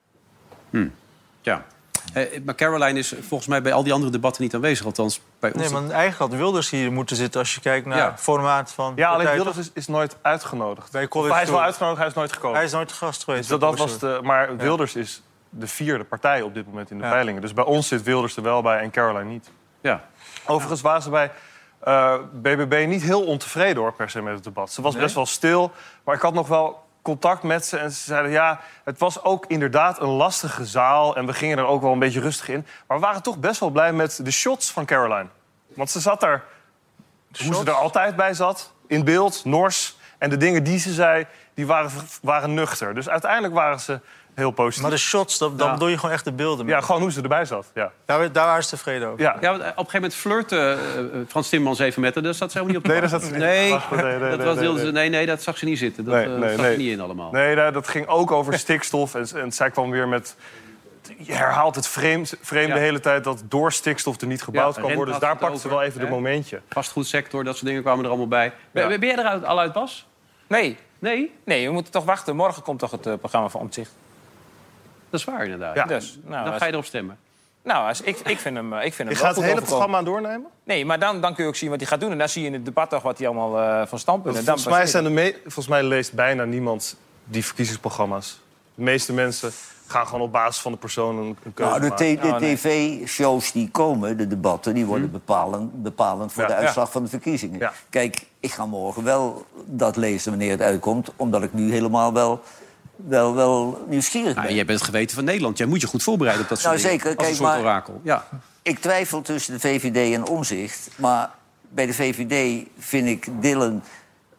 S1: Ja. Eh, maar Caroline is volgens mij bij al die andere debatten niet aanwezig. Althans, bij ons.
S3: Nee, maar eigenlijk had Wilders hier moeten zitten als je kijkt naar
S1: Ja.
S3: het formaat van.
S6: Ja, alleen. Wilders is, is nooit uitgenodigd.
S3: College
S6: hij is wel uitgenodigd, hij is nooit gekomen.
S3: Hij is nooit te gast geweest.
S6: Dus dat, dat was de, maar Wilders is de vierde partij op dit moment in de
S3: Ja.
S6: peilingen. Dus bij ons zit Wilders er wel bij en Caroline niet.
S1: Ja.
S6: Overigens waren ze bij eh, BBB niet heel ontevreden hoor, per se met het debat. Ze was
S1: Nee?
S6: best wel stil, maar ik had nog wel contact met ze en ze zeiden... ja, het was ook inderdaad een lastige zaal... en we gingen er ook wel een beetje rustig in. Maar we waren toch best wel blij met de shots van Caroline. Want ze zat daar, hoe ze er altijd bij zat, in beeld, nors. En de dingen die ze zei, die waren, waren nuchter. Dus uiteindelijk waren ze heel positief.
S3: Maar de shots, dat, dan
S6: Ja.
S3: bedoel je gewoon echt de beelden.
S6: Ja, gewoon hoe ze erbij zat. Ja.
S3: Daar, daar waren ze tevreden over.
S6: Ja.
S1: Ja, want op een gegeven moment flirte eh, Frans Timmermans even met haar. Daar zat ze helemaal niet op.
S6: Nee, daar zat ze niet
S1: Nee.
S6: Nee, nee,
S1: dat
S6: nee,
S1: was,
S6: nee,
S1: ze- dat zag ze niet zitten. Dat
S6: Nee,
S1: eh,
S6: nee.
S1: er niet in allemaal.
S6: Nee, daar- dat ging ook over stikstof. En, en zij kwam weer met... Je herhaalt het vreemd, vreemde
S1: Ja.
S6: de hele tijd dat door stikstof er niet gebouwd
S1: Ja,
S6: kan worden. Dus daar
S1: Rent had
S6: pakte
S1: het
S6: ze wel even de
S1: hè?
S6: momentje.
S1: Vastgoedsector, dat soort dingen kwamen er allemaal bij. Ben,
S6: Ja.
S1: ben jij er al uit, Bas?
S5: Nee.
S1: Nee?
S5: Nee, we moeten toch wachten. Morgen komt toch het eh, programma van Omtzigt.
S1: Dat is waar inderdaad.
S6: Ja.
S5: Dus, nou,
S1: Dan
S5: als-
S1: ga je erop stemmen.
S5: Nou, als, ik, ik vind hem, eh, ik vind
S6: Je
S5: hem wel
S6: gaat het hele
S5: overkomen.
S6: programma doornemen?
S5: Nee, maar dan, dan kun je ook zien wat hij gaat doen. En dan zie je in het debat toch wat hij allemaal eh, van standpunten...
S6: Volgens
S5: Dan
S6: mij, zijn de me- volgens mij leest bijna niemand die verkiezingsprogramma's. De meeste mensen gaan gewoon op basis van de persoon een, keuze
S2: Nou, de, de
S5: Oh,
S2: tv-shows die komen, de debatten, die worden bepalend, bepalend voor
S6: Ja,
S2: de
S6: ja.
S2: uitslag van de verkiezingen.
S6: Ja.
S2: Kijk, ik ga morgen wel dat lezen wanneer het uitkomt, omdat ik nu helemaal wel, wel, wel nieuwsgierig ben.
S1: Nou, jij bent het geweten van Nederland. Jij moet je goed voorbereiden op dat soort
S2: Nou,
S1: dingen.
S2: zeker.
S1: Als een
S2: Kijk,
S1: soort
S2: maar-
S1: orakel. Ja.
S2: Ik twijfel tussen de VVD en Omzicht. Maar bij de VVD vind ik Dillen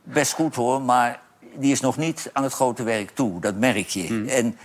S2: best goed hoor. Maar die is nog niet aan het grote werk toe. Dat merk je.
S1: Hmm.
S2: En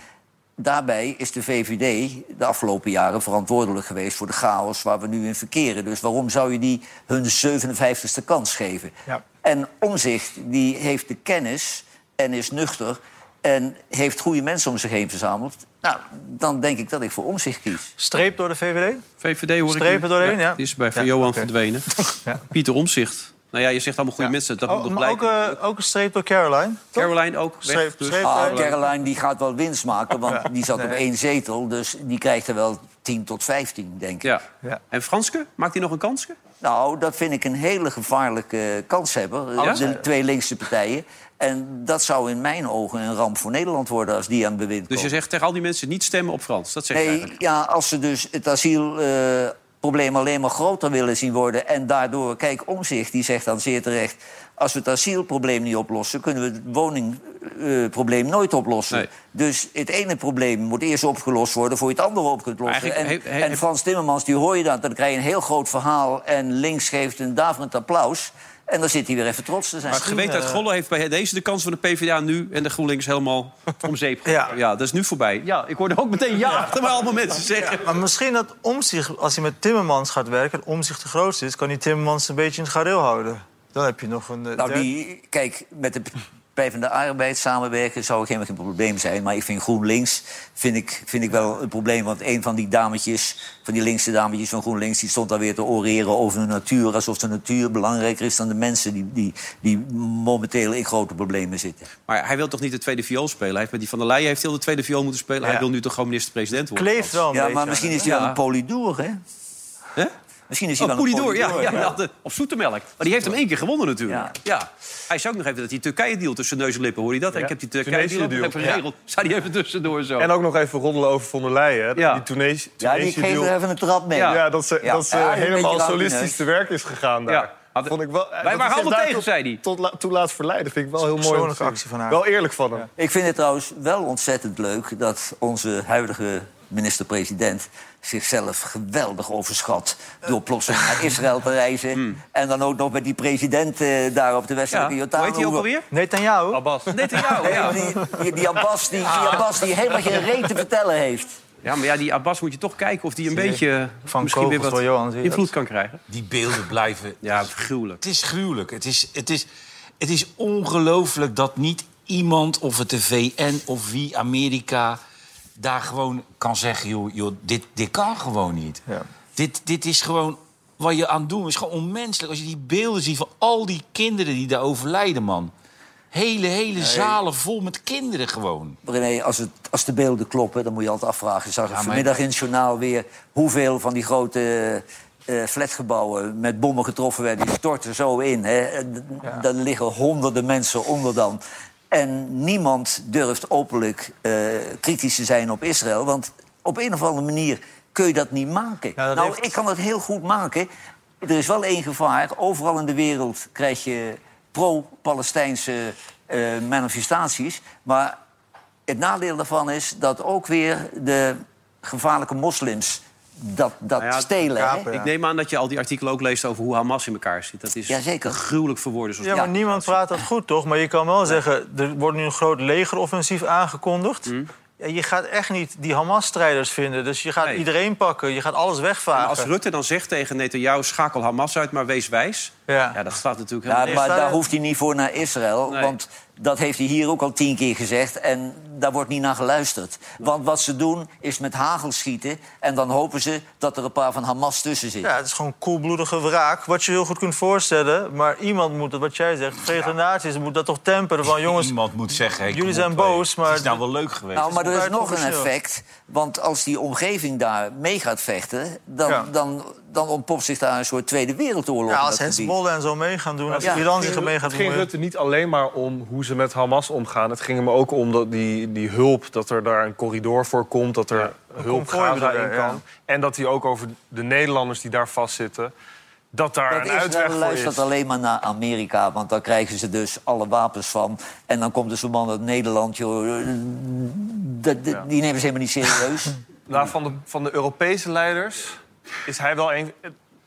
S2: daarbij is de VVD de afgelopen jaren verantwoordelijk geweest voor de chaos waar we nu in verkeren. Dus waarom zou je die hun 57ste kans geven?
S3: Ja.
S2: En Omzicht die heeft de kennis en is nuchter. En heeft goede mensen om zich heen verzameld. Nou, dan denk ik dat ik voor Omzicht kies.
S3: Streep door de VVD?
S1: VVD hoor ik nu.
S3: doorheen, ja.
S1: Die is bij Van
S3: Ja,
S1: Johan
S3: oké.
S1: verdwenen. *laughs*
S3: Ja.
S1: Pieter Omzicht. Nou ja, je zegt allemaal goede mensen. Dat moet
S3: Oh,
S1: nog
S3: maar ook, eh, ook een streep door Caroline. toch?
S1: Caroline ook. Weg,
S3: Streep-
S1: dus.
S3: streep-
S2: Ah,
S3: Eh,
S2: Caroline die gaat wel winst maken, want die zat op één zetel. Dus die krijgt er wel 10 tot 15, denk ik.
S1: Ja.
S3: Ja.
S1: En Franske? Maakt hij nog een kansje?
S2: Nou, dat vind ik een hele gevaarlijke kanshebber.
S1: Ja?
S2: De twee linkse partijen. En dat zou in mijn ogen een ramp voor Nederland worden als die aan het bewind
S1: Dus je zegt tegen al die mensen niet stemmen op Frans. Dat zeg je
S2: Nee,
S1: eigenlijk.
S2: ja, als ze dus het asielprobleem alleen maar groter willen zien worden... en daardoor, kijk, Omzicht die zegt dan zeer terecht... als we het asielprobleem niet oplossen... kunnen we het woningprobleem nooit oplossen.
S1: Nee.
S2: Dus het ene probleem moet eerst opgelost worden... voor je het andere op kunt lossen. En Frans Timmermans, die hoor je dan... dan krijg je een heel groot verhaal en links geeft een daverend applaus... en dan zit hij weer even trots te zijn.
S1: Maar het geweten uit Golle heeft bij deze de kans van de PvdA nu... en de GroenLinks helemaal om zeep.
S3: Ja.
S1: Ja. dat is nu voorbij. Ja, ik hoorde ook meteen ja achter me allemaal mensen zeggen.
S3: Maar misschien dat Omzicht, als hij met Timmermans gaat werken... en Omzicht de grootste is, kan die Timmermans een beetje in het gareel houden. Dan heb je nog een... eh,
S2: Nou, die, kijk, met de Partij van de Arbeid samenwerken zou geen, geen probleem zijn. Maar ik vind GroenLinks vind ik, vind ik wel een probleem. Want een van die dametjes, van die linkse dametjes van GroenLinks... die stond daar weer te oreren over de natuur. Alsof de natuur belangrijker is dan de mensen... die, die, die momenteel in grote problemen zitten.
S1: Maar hij wil toch niet de tweede viool spelen? Hij heeft met die Van der Leyen heeft heel de tweede viool moeten spelen. Hij wil nu toch gewoon minister-president worden?
S3: Kleeft wel een
S2: Ja,
S3: beetje.
S2: maar misschien is hij
S1: Ja.
S2: een polidoer, hè?
S1: Hè?
S2: Misschien is hij
S1: Oh,
S2: wel een
S1: Poelidoor, ja, ja, Op zoetemelk. Maar die heeft hem één keer gewonnen natuurlijk.
S2: Ja.
S1: Ja. Hij zei ook nog even dat die Turkije-deal tussen neus en lippen... hoor je dat? Ik heb die Turkije-deal nog even geregeld. Zei hij even tussendoor zo.
S6: En ook nog even roddelen over von der Leyen. Die Tunesië
S2: Ja, die geeft er even een trap mee.
S1: Ja.
S6: Ja, dat ze,
S2: Ja.
S6: dat ze helemaal solistisch te werk is gegaan daar.
S1: Ja. Had-
S6: Vond ik wel,
S1: Wij waren allemaal tegen,
S6: tot-
S1: zei hij.
S6: Tot la, toe laat verleiden. Vind ik wel heel mooi.
S3: actie van haar.
S6: Wel eerlijk van hem.
S2: Ik vind het trouwens wel ontzettend leuk dat onze huidige minister-president zichzelf geweldig overschat door plotseling naar *laughs* Israël te reizen. En dan ook nog met die president eh, daar op de
S1: ja.
S2: westelijke
S1: Hoe
S2: Jordaan.
S1: heet hij ook alweer?
S3: Netanyahu?
S6: Abbas.
S1: Net aan jou, ja.
S2: Die, die, die, Abbas, die, die Abbas die helemaal geen reet te vertellen heeft.
S1: Ja, maar ja, die Abbas moet je toch kijken of die een beetje...
S3: Van
S1: misschien weer wat
S3: Johan,
S1: invloed kan krijgen.
S4: Die beelden blijven...
S1: Ja, gruwelijk.
S4: Het is gruwelijk. Het is, het is, het is ongelooflijk dat niet iemand, of het de VN of wie, Amerika... daar gewoon kan zeggen, joh, joh dit, dit kan gewoon niet.
S3: Ja.
S4: Dit, dit is gewoon... Wat je aan het doen is gewoon onmenselijk. Als je die beelden ziet van al die kinderen die daar overlijden, man. Hele, hele zalen vol met kinderen gewoon.
S2: René, als, het, als de beelden kloppen, dan moet je altijd afvragen. Zag vanmiddag in het journaal weer hoeveel van die grote eh, flatgebouwen met bommen getroffen werden. Die storten zo in. Hè. Daar liggen honderden mensen onder dan. En niemand durft openlijk eh, kritisch te zijn op Israël. Want op een of andere manier kun je dat niet maken.
S3: Dat
S2: nou,
S3: heeft-
S2: ik kan het heel goed maken. Er is wel één gevaar. Overal in de wereld krijg je pro-Palestijnse eh, manifestaties. Maar het nadeel daarvan is dat ook weer de gevaarlijke moslims dat, dat
S1: Nou ja,
S2: stelen. hè?
S1: Ik neem aan dat je al die artikelen ook leest over hoe Hamas in elkaar zit. Dat is
S2: Jazeker.
S1: gruwelijk verwoorden. Zoals
S3: Ja, maar niemand praat dat goed, toch? Maar je kan wel zeggen, er wordt nu een groot legeroffensief aangekondigd.
S1: Mm.
S3: Ja, je gaat echt niet die Hamas-strijders vinden. Dus je gaat
S1: Nee.
S3: iedereen pakken, je gaat alles
S1: En
S3: wegvagen.
S1: als Rutte dan zegt tegen Netanyahu, schakel Hamas uit, maar wees wijs.
S3: Ja.
S1: Ja, dat staat natuurlijk
S2: Ja,
S1: helemaal
S2: maar daar hoeft hij niet voor naar Israël.
S1: Nee.
S2: Want dat heeft hij hier ook al tien keer gezegd. En daar wordt niet naar geluisterd. Want wat ze doen is met hagel schieten. En dan hopen ze dat er een paar van Hamas tussen zitten.
S3: Ja, het is gewoon koelbloedige wraak. Wat je heel goed kunt voorstellen. Maar iemand moet het, wat jij zegt, Verenigde Naties moet dat toch temperen. Van *laughs* jongens,
S4: Iemand moet zeggen... hey,
S3: jullie zijn boos, maar...
S4: Het is nou wel leuk geweest.
S2: Nou, maar er is nog een effect. Want als die omgeving daar mee gaat vechten... dan,
S3: Ja.
S2: dan, dan ontpopt zich daar een soort Tweede Wereldoorlog.
S3: Ja, als. Hezbollah en zo mee gaan doen, als
S2: Ja.
S3: Iran zich ermee gaat
S6: Het ging
S3: doen.
S6: Rutte niet alleen maar om hoe ze met Hamas omgaan. Het ging hem ook om dat die, die hulp, dat er daar een corridor voor komt... dat er hulp Gaza
S3: bedoel je,
S6: in kan. En dat hij ook over de Nederlanders die daar vastzitten... dat daar
S2: Dat
S6: een uitweg
S2: Israël
S6: voor
S2: luistert
S6: is.
S2: alleen maar naar Amerika, want daar krijgen ze dus alle wapens van. En dan komt er zo'n man uit Nederland, joh, eh, dat- die nemen ze helemaal niet serieus.
S6: Nou, van, de, van de Europese leiders is hij wel een,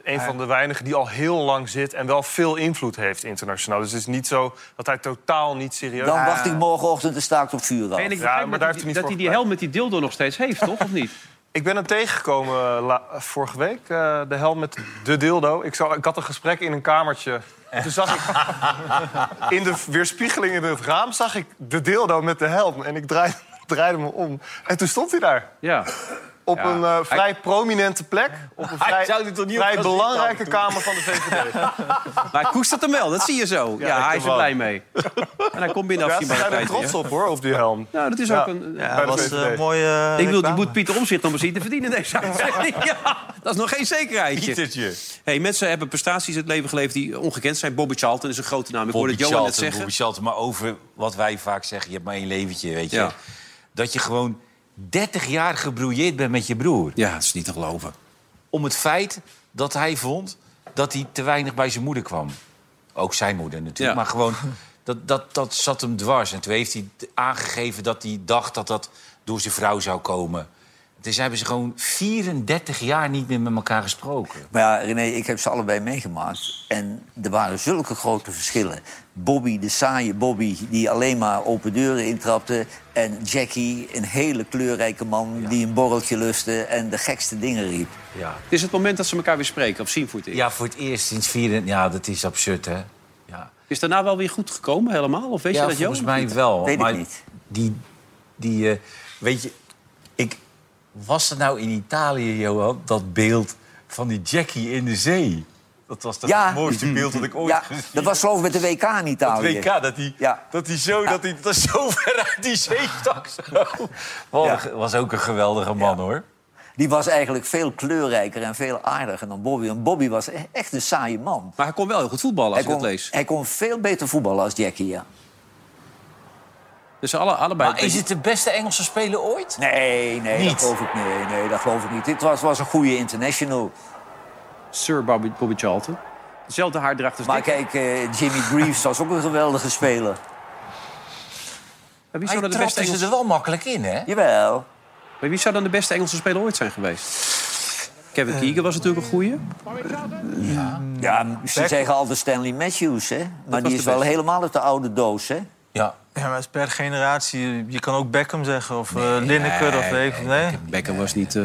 S6: een van de weinigen die al heel lang zit... en wel veel invloed heeft internationaal. Dus het is niet zo dat hij totaal niet serieus...
S2: Dan wacht ik morgenochtend de staakt op vuur af.
S1: En ik
S6: Ja, maar
S1: dat,
S6: daar
S1: hij,
S6: heeft hij niet
S1: dat hij die helm met die dildo nog steeds heeft, toch? Of niet? *laughs*
S6: Ik ben hem tegengekomen eh, la- vorige week, eh, de helm met de dildo. Ik, zou, ik had een gesprek in een kamertje. Toen zag ik *laughs* in de weerspiegeling in het raam zag ik de dildo met de helm. En ik draai- *laughs* draaide me om. En toen stond hij daar.
S1: Ja.
S6: Op
S1: Ja.
S6: een eh, vrij prominente plek. *laughs* Op een vrij,
S4: zou toch niet op
S6: vrij belangrijke kamer van de VVD. *laughs*
S1: Maar hij koestert hem wel, dat zie je zo. Ja, hij is er
S6: wel.
S1: blij mee. En hij komt binnen
S6: Ja,
S1: afzien bij
S6: zijn
S1: de
S6: er trots op hoor, op die helm.
S1: Ja, dat is
S6: Ja.
S1: ook een...
S3: Ja, was een mooie
S1: Ik wil, die moet Pieter Omzicht om zien te verdienen deze *laughs* dat is nog geen zekerheidje.
S4: Pietertje.
S1: Hey, mensen hebben prestaties in het leven geleverd die ongekend zijn. Bobby Charlton is een grote naam. Ik hoorde Johan net
S4: Charlton,
S1: zeggen.
S4: Bobby Charlton, maar over wat wij vaak zeggen, je hebt maar één leventje, weet je. Dat je gewoon 30 jaar gebrouilleerd bent met je broer.
S1: Ja, dat is niet te geloven.
S4: Om het feit dat hij vond dat hij te weinig bij zijn moeder kwam. Ook zijn moeder natuurlijk,
S1: Ja.
S4: maar gewoon... *laughs* Dat, dat, dat zat hem dwars. En toen heeft hij aangegeven dat hij dacht dat dat door zijn vrouw zou komen. Dus hebben ze gewoon 34 jaar niet meer met elkaar gesproken.
S2: Maar ja, René, ik heb ze allebei meegemaakt. En er waren zulke grote verschillen. Bobby, de saaie Bobby, die alleen maar open deuren intrapte. En Jackie, een hele kleurrijke man die een borreltje lustte en de gekste dingen riep.
S4: Ja.
S1: Het is het moment dat ze elkaar weer spreken, of zien voor het eerst.
S4: ja, voor het eerst sinds 4... Ja, dat is absurd, hè? Ja.
S1: Is daarna wel weer goed gekomen, helemaal? Of weet
S4: ja,
S1: je dat,
S4: volgens mij wel.
S2: Weet ik
S4: maar
S2: niet.
S4: Die, die eh, weet je, ik was er nou in Italië, Johan, dat beeld van die Jackie in de zee. Dat was dat
S2: Ja.
S4: mooiste beeld dat ik ooit
S2: Ja,
S4: gezien heb.
S2: dat was geloof ik met de WK in Italië.
S4: WK, dat hij
S2: Ja.
S4: dat hij zo, dat hij, dat zo ver uit die zee stak. Zo. Was ook een geweldige man, hoor.
S2: Die was eigenlijk veel kleurrijker en veel aardiger dan Bobby. En Bobby was e- echt een saaie man.
S1: Maar hij kon wel heel goed voetballen, als
S2: Hij kon,
S1: lees.
S2: hij kon veel beter voetballen als Jackie, ja.
S1: Dus alle, allebei...
S4: Maar is het de beste Engelse speler ooit?
S2: Nee, nee,
S4: Niet?
S2: dat geloof ik nee, nee, dat geloof ik niet. Dit was, was een goede international.
S1: Sir Bobby, Bobby Charlton. Dezelfde haardracht als
S2: Maar kijk, eh, Jimmy Greaves was ook een geweldige speler.
S1: Maar wie, zou dan de beste
S4: trapte ze
S1: Engelse...
S4: er wel makkelijk in, hè?
S2: Jawel.
S1: maar wie zou dan de beste Engelse speler ooit zijn geweest? Kevin Keegan was natuurlijk een goeie.
S2: Ja, ze zeggen altijd Stanley Matthews, hè. Maar die is wel helemaal uit de oude doos, hè.
S4: Ja.
S3: Ja, maar het is per generatie. Je kan ook Beckham zeggen of eh Lineker of weet ik nee.
S1: Beckham was niet... eh,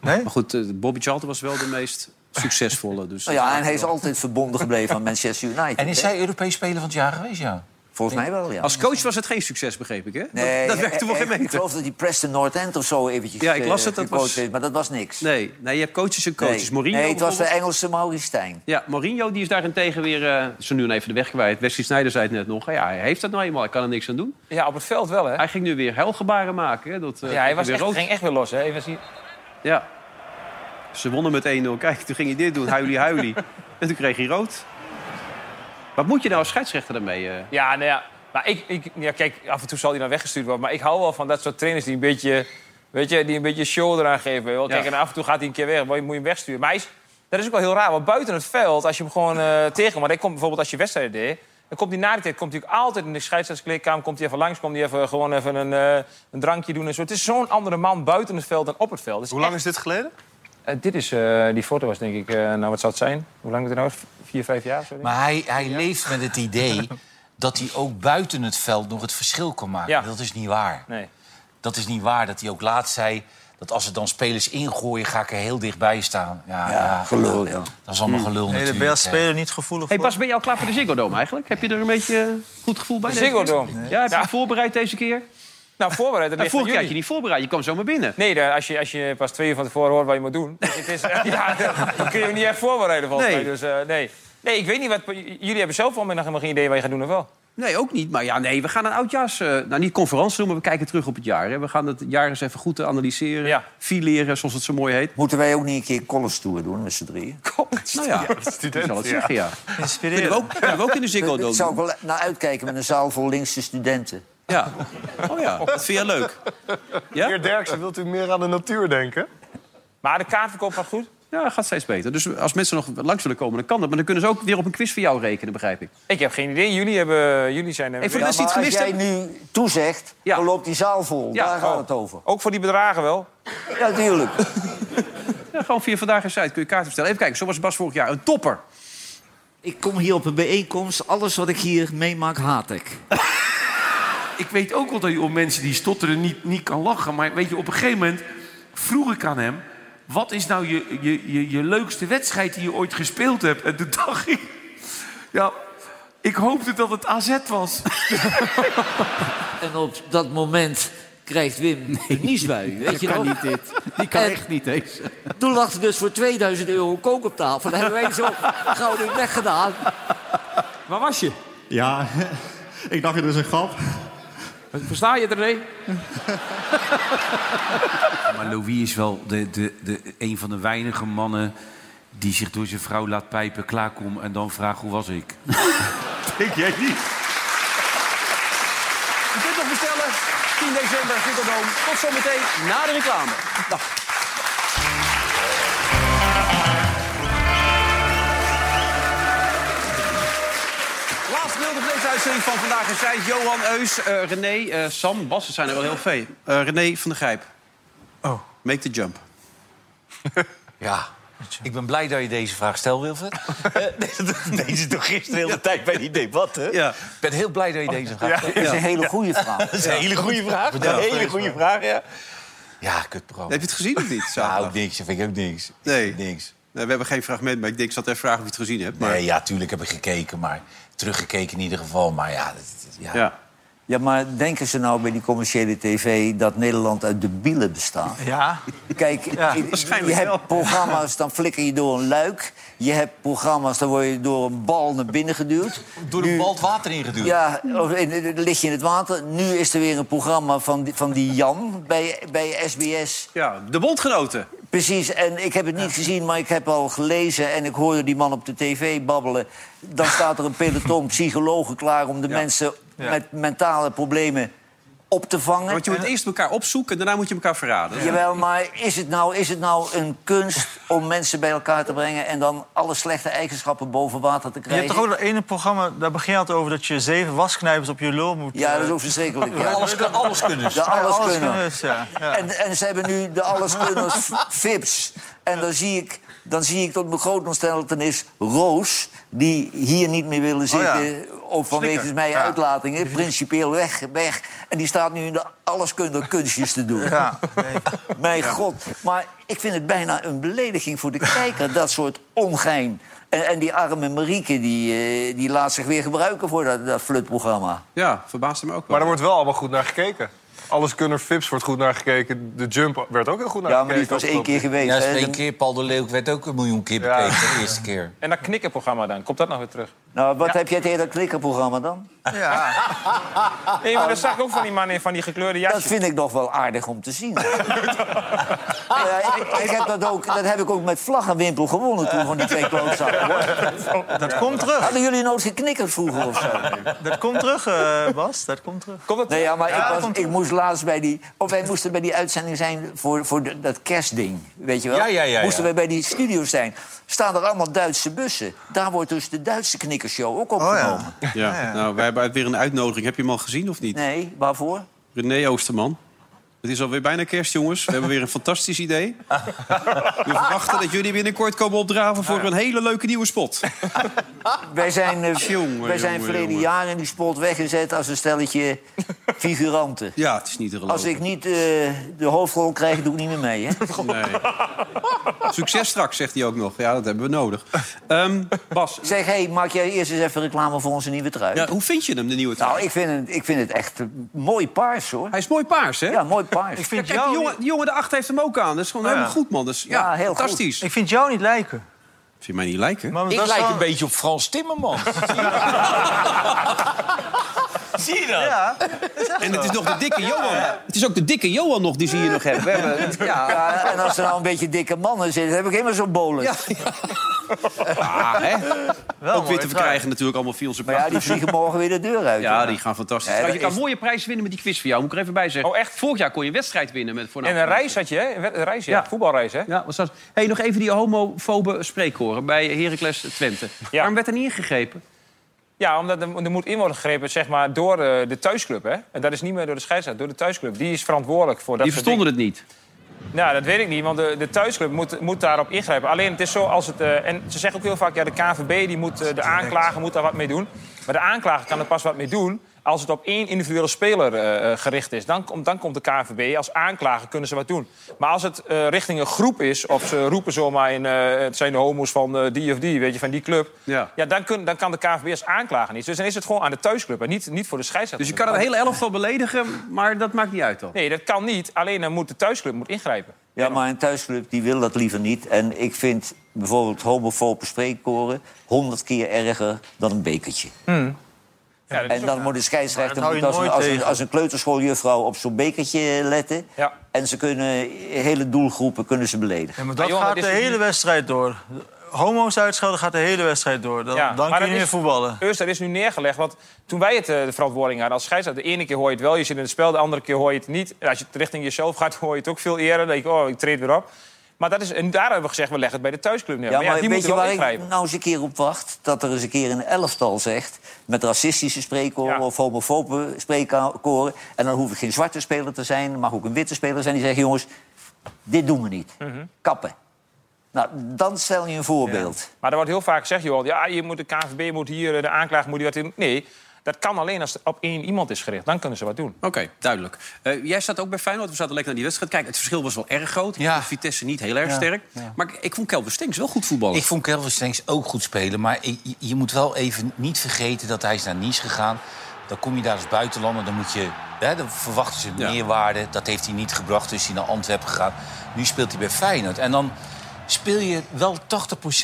S3: Nee?
S1: Maar goed, eh, Bobby Charlton was wel de meest succesvolle. Dus
S2: Nou ja, en hij is altijd verbonden gebleven aan Manchester United.
S4: En is
S2: hè.
S4: hij Europees speler van het jaar geweest, ja?
S2: Volgens mij wel, ja.
S1: Als coach was het geen succes, begreep ik, hè?
S2: Nee,
S1: dat, dat werkte
S2: eh,
S1: wel
S2: eh,
S1: geen
S2: Ik
S1: meter.
S2: geloof dat hij Preston North End of zo eventjes
S1: Ja, ik las
S2: eh,
S1: het, dat
S2: gecoacht
S1: was-
S2: heeft, maar dat was niks.
S1: Nee, nee, je hebt coaches en coaches.
S2: nee.
S1: Mourinho
S2: nee, het was de. Engelse Maurice Stijn.
S1: Ja, Mourinho die is daarentegen weer... eh ze nu even de weg kwijt. Wesley Sneijder zei het net nog. Ja, hij heeft dat nou eenmaal. Hij kan er niks aan doen.
S5: Ja, op het veld wel, hè?
S1: Hij ging nu weer helgebaren maken. Hè? Dat, eh,
S5: Ja, hij was
S1: weer
S5: echt,
S1: rood.
S5: ging echt weer los, hè? Hij was hier-
S1: Ja. Ze wonnen met 1-0. Kijk, toen ging hij dit doen. Huilie, huilie. *laughs* en toen kreeg hij rood. Wat moet je nou als scheidsrechter daarmee? eh?
S5: Ja, nou ja. Maar ik, ik, ja, kijk, af en toe zal hij dan weggestuurd worden. Maar ik hou wel van dat soort trainers die een beetje, weet je, die een beetje show eraan geven. wel. Kijk,
S1: Ja.
S5: en af en toe gaat hij een keer weg, maar je moet je hem wegsturen. Maar hij is, dat is ook wel heel raar, want buiten het veld, als je hem gewoon eh tegen... Want ik kom bijvoorbeeld als je wedstrijden deed... Dan komt hij na die tijd komt hij ook altijd in de scheidsrechtskleedkamer. Komt hij even langs, komt hij even, gewoon even een, eh, een drankje doen en zo. Het is zo'n andere man buiten het veld dan op het veld. Het
S6: Hoe lang is dit geleden?
S5: Eh, dit is, eh, die foto was denk ik, eh, nou wat zou het zijn? Hoe lang is het nou? Vier, vijf jaar? Zo.
S4: Maar hij, hij leeft met het idee dat hij ook buiten het veld nog het verschil kan maken.
S5: Ja.
S4: Dat is niet waar.
S5: Nee.
S4: Dat is niet waar. Dat hij ook laatst zei dat als er dan spelers ingooien, ga ik er heel dichtbij staan. Ja, ja,
S2: gelul, ja.
S4: Dat is allemaal gelul
S3: Nee,
S4: natuurlijk.
S3: ben je als speler niet gevoelig
S1: Hey
S3: voor.
S1: Bas, ben je al klaar voor de Ziggo Dome eigenlijk? Heb je er een beetje goed gevoel bij?
S5: De Ziggo? Dome?
S1: Ja, heb je
S5: Ja.
S1: je voorbereid deze keer?
S5: Nou, voorbereid. dat
S1: Ja, vorige keer had je
S5: jullie.
S1: niet voorbereid. Je kwam zomaar binnen.
S5: Nee, daar- als, je, als je pas twee uur van tevoren hoort wat je moet doen... Dus het is, *laughs* ja, *laughs* dan kun je niet echt voorbereiden volgens
S1: Nee.
S5: mij. Dus, eh, nee. nee, ik weet niet wat... Jullie hebben zelf al nog helemaal geen idee wat je gaat doen of wel?
S1: Nee, ook niet. Maar ja, nee, we gaan een oudjaars... eh, nou, niet conferentie doen, maar we kijken terug op het jaar. Hè. We gaan het jaar eens even goed analyseren.
S5: Ja.
S1: Fileren, zoals het zo mooi heet.
S2: Moeten wij ook niet een keer college tour doen met z'n drieën?
S1: Nou ja, ik zal het zeggen, ja. Kunnen we ook, kunnen we ook in de Ziggo
S2: zou ik
S1: doen?
S2: wel naar uitkijken met een zaal vol linkse studenten.
S1: Ja. Oh ja, dat vind jij leuk. Ja?
S6: Heer Derksen, wilt u meer aan de natuur denken?
S5: Maar de kaartverkoop gaat goed.
S1: Ja, gaat steeds beter. Dus als mensen nog langs willen komen, dan kan dat. Maar dan kunnen ze ook weer op een quiz voor jou rekenen, begrijp ik.
S5: Ik heb geen idee. Jullie, hebben, jullie zijn... er-
S1: Hey, voor de
S2: Ja,
S1: mensen die
S2: maar
S1: het
S2: als
S1: gemist
S2: jij nu toezegt,
S1: Ja.
S2: dan loopt die zaal vol.
S1: Ja,
S2: Daar gaat
S5: oh.
S2: het over.
S5: Ook voor die bedragen wel.
S2: Ja, natuurlijk. *laughs*
S1: Ja, gewoon via Vandaag en Site kun je kaarten bestellen. Even kijken, zo was Bas vorig jaar. Een topper.
S11: Ik kom hier op een bijeenkomst. Alles wat ik hier meemaak, haat ik. *laughs*
S12: Ik weet ook wel dat je om mensen die stotteren niet, niet kan lachen. Maar weet je, op een gegeven moment vroeg ik aan hem... wat is nou je, je, je, je leukste wedstrijd die je ooit gespeeld hebt? En toen dacht ik... Ja, ik hoopte dat het AZ was. *laughs*
S11: En op dat moment krijgt Wim een niesbui. Weet je nog?
S13: niet dit. Die kan
S11: En-
S13: echt niet deze.
S11: Toen lag er dus voor 2000 euro kook op tafel. Dat hebben wij zo gauw weggedaan.
S13: Waar was je? Ja, *laughs* ik dacht het is een grap.
S5: Versta je het, René?
S12: Maar Louis is wel de, de, de, een van de weinige mannen... die zich door zijn vrouw laat pijpen, klaarkom... en dan vraagt hoe was ik. *laughs* Denk jij niet?
S1: Je kunt nog bestellen. 10 december, Ziggo. Tot zometeen na de reclame. Dag. Laatste deel van deze uitzending van Vandaag in Zijt. Johan, Eus, eh, René, eh, Sam, Bas, het zijn er wel heel veel. Eh, René van der Grijp.
S3: Oh.
S1: Make the jump. *laughs*
S4: Ja. Ik ben blij dat je deze vraag stelt, Wilfred. *laughs* Eh, deze is toch gisteren de hele tijd bij die debat, hè?
S1: Ja.
S4: Ik ben heel blij dat je deze vraag stelt.
S2: Dat is een hele goede vraag. *laughs*
S4: Dat is een hele goede vraag. Een hele goede vraag, ja. Ja, kutprogramma.
S1: Heb je het gezien of niet?
S4: Ja,
S1: zaterdag?
S4: ook niks. Dat vind ik ook niks.
S1: Nee.
S4: Niks.
S1: We hebben geen fragment, maar ik denk, ik zat even vragen of je het gezien hebt. Maar...
S4: Nee, ja, tuurlijk heb ik gekeken, maar teruggekeken in ieder geval. Maar ja, dat- ja.
S1: Ja.
S2: Ja, maar denken ze nou bij die commerciële tv dat Nederland uit debielen bestaat?
S3: Ja.
S2: Kijk,
S3: Ja,
S2: je- hebt programma's, dan flikker je door een luik. Je hebt programma's, dan word je door een bal naar binnen geduwd.
S4: Door een bal het water ingeduwd.
S2: Ja, of in- dan lig je in het water. Nu is er weer een programma van die, van die Jan bij, bij SBS.
S1: ja, de bondgenoten.
S2: Precies, en ik heb het niet gezien, maar ik heb al gelezen... en ik hoorde die man op de tv babbelen. Dan *laughs* staat er een peloton psychologen klaar om de mensen
S3: Ja.
S2: met mentale problemen op te vangen.
S1: Want je moet eerst elkaar opzoeken en daarna moet je elkaar verraden.
S2: Jawel, maar is het, nou, is het nou een kunst om mensen bij elkaar te brengen... en dan alle slechte eigenschappen boven water te
S3: Je hebt
S2: krijgen?
S3: toch ook dat ene programma, daar begin je altijd over... dat je zeven wasknijpers op je lul moet...
S2: Ja, dat is
S3: eh,
S2: ook verschrikkelijk. Ja. *laughs*
S4: Alles, kan- alles kunnen.
S2: De alleskunner.
S3: alleskunners, ja. ja.
S2: En, en ze hebben nu de alleskunners Vips. En dan zie ik, dan zie ik tot mijn grote ontsteltenis Roos... die hier niet meer willen
S3: Oh ja.
S2: zitten... of vanwege mijn
S3: Ja.
S2: uitlatingen, principieel weg, weg. En die staat nu in de alleskunner kunstjes te doen.
S3: Ja, nee. *laughs*
S2: Mijn god. Maar ik vind het bijna een belediging voor de kijker, dat soort ongein. En, en die arme Marieke, die, eh, die laat zich weer gebruiken voor dat, dat flutprogramma.
S1: Ja, verbaasde me ook wel.
S6: Maar er wordt wel allemaal goed naar gekeken. Alles kunnen Fips wordt goed naar gekeken. De Jump werd ook heel goed naar
S2: Ja,
S6: gekeken.
S2: maar die was één keer geweest.
S4: Ja, dat één keer. Paul de Leeuw werd ook een miljoen keer
S6: Ja.
S4: bekeken de eerste keer.
S5: En dat knikkenprogramma dan, komt dat nog weer terug?
S2: Nou, wat heb jij tegen dat klikkerprogramma dan?
S3: ja.
S5: Nee, maar dat zag ik ook van die man in van die gekleurde
S2: Dat
S5: jasjes.
S2: vind ik nog wel aardig om te zien. *laughs* Nou ja, ik, ik heb dat, ook, dat heb ik ook met vlag en wimpel gewonnen toen van die twee klootzakken. hoor.
S3: Dat komt terug.
S2: Hadden jullie nooit geknikkerd vroeger of zo?
S3: Dat komt terug, eh, Bas. Dat komt terug.
S5: Komt het?
S2: Nee, ja, maar
S3: Ja,
S2: ik,
S3: dat
S2: was, ik moest laatst bij die... Of wij moesten bij die uitzending zijn voor, voor de- dat kerstding. Weet je wel?
S4: Ja, ja, ja,
S2: Moesten
S4: ja.
S2: wij bij die studio's zijn. Staan er allemaal Duitse bussen. Daar wordt dus de Duitse knikkershow ook opgenomen.
S1: Ja. Nou, wij hebben weer een uitnodiging. Heb je hem al gezien of niet?
S2: Nee, waarvoor?
S1: René Oosterman. Het is alweer bijna kerst, jongens. We hebben weer een fantastisch idee. We verwachten dat jullie binnenkort komen opdraven voor een hele leuke nieuwe spot.
S2: Wij zijn, eh,
S1: Jongen,
S2: wij zijn
S1: jongen,
S2: verleden
S1: jongen.
S2: jaar in die spot weggezet als een stelletje figuranten.
S1: Ja, het is niet te geloven.
S2: Als ik niet eh, de hoofdrol krijg, doe ik niet meer mee. Hè? *laughs*
S1: Nee. Succes straks, zegt hij ook nog. Ja, dat hebben we nodig. Ehm, Bas,
S2: Zeg, hey, maak jij eerst eens even reclame voor onze nieuwe trui?
S1: ja, hoe vind je hem, de nieuwe trui?
S2: Nou, ik vind, het, ik vind het echt eh, mooi paars, hoor.
S1: Hij is mooi paars, hè?
S2: Ja, mooi paars.
S3: Ik vind
S1: Kijk,
S3: jou
S1: die jongen, die jongen daarachter heeft hem ook aan. Dat is gewoon
S3: Ja.
S1: helemaal goed, man. Dat is, ja,
S2: Ja, heel
S1: fantastisch.
S3: Ik vind jou niet lijken.
S1: Vind je mij niet lijken?
S3: Maar
S4: Ik lijk
S3: wel-
S4: een beetje op Frans Timmermans. *laughs* *laughs* Zie je dat?
S3: Ja,
S1: En het is nog de dikke Johan. Het is ook de dikke Johan nog die ze hier nog hebben. We hebben ja.
S2: Ja, en als er nou een beetje dikke mannen zitten, heb ik helemaal zo'n bolen.
S1: Ja, Ah, hè?
S3: wel
S1: Ook weer te verkrijgen natuurlijk allemaal via onze
S2: Maar ja, die vliegen morgen weer de deur uit.
S1: Ja,
S2: hoor.
S1: die gaan fantastisch.
S2: Ja, dat
S1: je kan
S2: is-
S1: mooie prijzen winnen met die quiz voor jou. Moet ik er even bij zeggen.
S5: Oh, echt?
S1: Vorig jaar kon je een wedstrijd winnen met voor
S5: En een reis had je, hè? Een reis, ja.
S1: Ja.
S5: Voetbalreis, hè?
S1: Ja, wat was dat? Hey, nog even die homofobe spreekkoren bij Heracles Twente. Waarom werd er niet ingegrepen?
S5: Ja, omdat er, er moet in worden gegrepen zeg maar, door eh, de thuisclub. Hè? En dat is niet meer door de scheidsrechter, door de thuisclub. Die is verantwoordelijk voor dat
S1: Die
S5: soort
S1: verstonden het niet.
S5: Nou, dat weet ik niet, want de, de thuisclub moet, moet daarop ingrijpen. Alleen het is zo als het... eh, en ze zeggen ook heel vaak, ja, de KVB die moet, eh, de aanklager moet daar wat mee doen. Maar de aanklager kan er pas wat mee doen als het op één individuele speler eh, eh, gericht is. Dan, komt- dan komt de KVB. Als aanklager kunnen ze wat doen. Maar als het eh, richting een groep is, of ze roepen zomaar in... eh, het zijn de homo's van eh, die of die, weet je, van die club...
S1: Ja.
S5: Ja, dan, kun, dan kan de KVB als aanklager niet. Dus dan is het gewoon aan de thuisclub en niet, niet voor de scheidsrechter.
S1: Dus je kan het hele elftal beledigen, maar dat maakt niet uit dan.
S5: Nee, dat kan niet. Alleen dan moet de thuisclub moet ingrijpen.
S2: Ja, maar een thuisclub die wil dat liever niet. En ik vind bijvoorbeeld homofobe spreekkoren honderd keer erger dan een bekertje.
S5: Ja,
S2: En dan moet de scheidsrechter moet als, een, als, een,
S3: tegen.
S2: als een kleuterschooljuffrouw op zo'n bekertje letten.
S5: Ja.
S2: En ze kunnen hele doelgroepen kunnen ze beledigen.
S3: Ja, maar dat
S5: jongen,
S3: gaat de hele
S5: niet-
S3: wedstrijd door. Homo's uitschelden gaat de hele wedstrijd door. Dan,
S5: Ja,
S3: dan kun je niet meer voetballen.
S5: Eerst, dat is nu neergelegd. Want toen wij het, eh, de verantwoording hadden als scheidsrechter... de ene keer hoor je het wel, je zit in het spel... de andere keer hoor je het niet. En als je het richting jezelf gaat, hoor je het ook veel eerder. Dan denk je, oh, ik treed weer op. Maar dat is, en daar hebben we gezegd, we leggen het bij de thuisclub neer.
S2: Ja,
S5: maar ja,
S2: maar
S5: die
S2: weet
S5: moeten
S2: je
S5: wel
S2: waar
S5: ingrijpen.
S2: ik nou eens een keer op wacht? Dat er eens een keer een elftal zegt... met racistische spreekkoren
S5: Ja.
S2: of homofobe spreekkoren... en dan hoef ik geen zwarte speler te zijn, mag ook een witte speler zijn... die zeggen, jongens, dit doen we niet.
S5: Mhm.
S2: Kappen. Nou, dan stel je een voorbeeld.
S5: Maar er wordt heel vaak gezegd, joh, ja, je moet de KVB moet hier, de aanklager moet hier wat in. Nee, dat kan alleen als het op één iemand is gericht. Dan kunnen ze wat doen.
S1: Oké, duidelijk. Eh, jij staat ook bij Feyenoord. We zaten lekker naar die wedstrijd. Kijk, het verschil was wel erg groot.
S4: Ja.
S1: Vitesse niet heel erg
S4: Ja,
S1: sterk. Maar ik, ik vond Kelvin Stenks wel goed voetballen.
S4: Ik vond Kelvin Stenks ook goed spelen. Maar je, je moet wel even niet vergeten dat hij is naar Nice gegaan. Dan kom je daar als buitenlander, dan moet je... Hè, dan verwachten ze
S1: Ja.
S4: meerwaarde. Dat heeft hij niet gebracht, dus hij naar Antwerpen gegaan. Nu speelt hij bij Feyenoord. En dan speel je wel 80%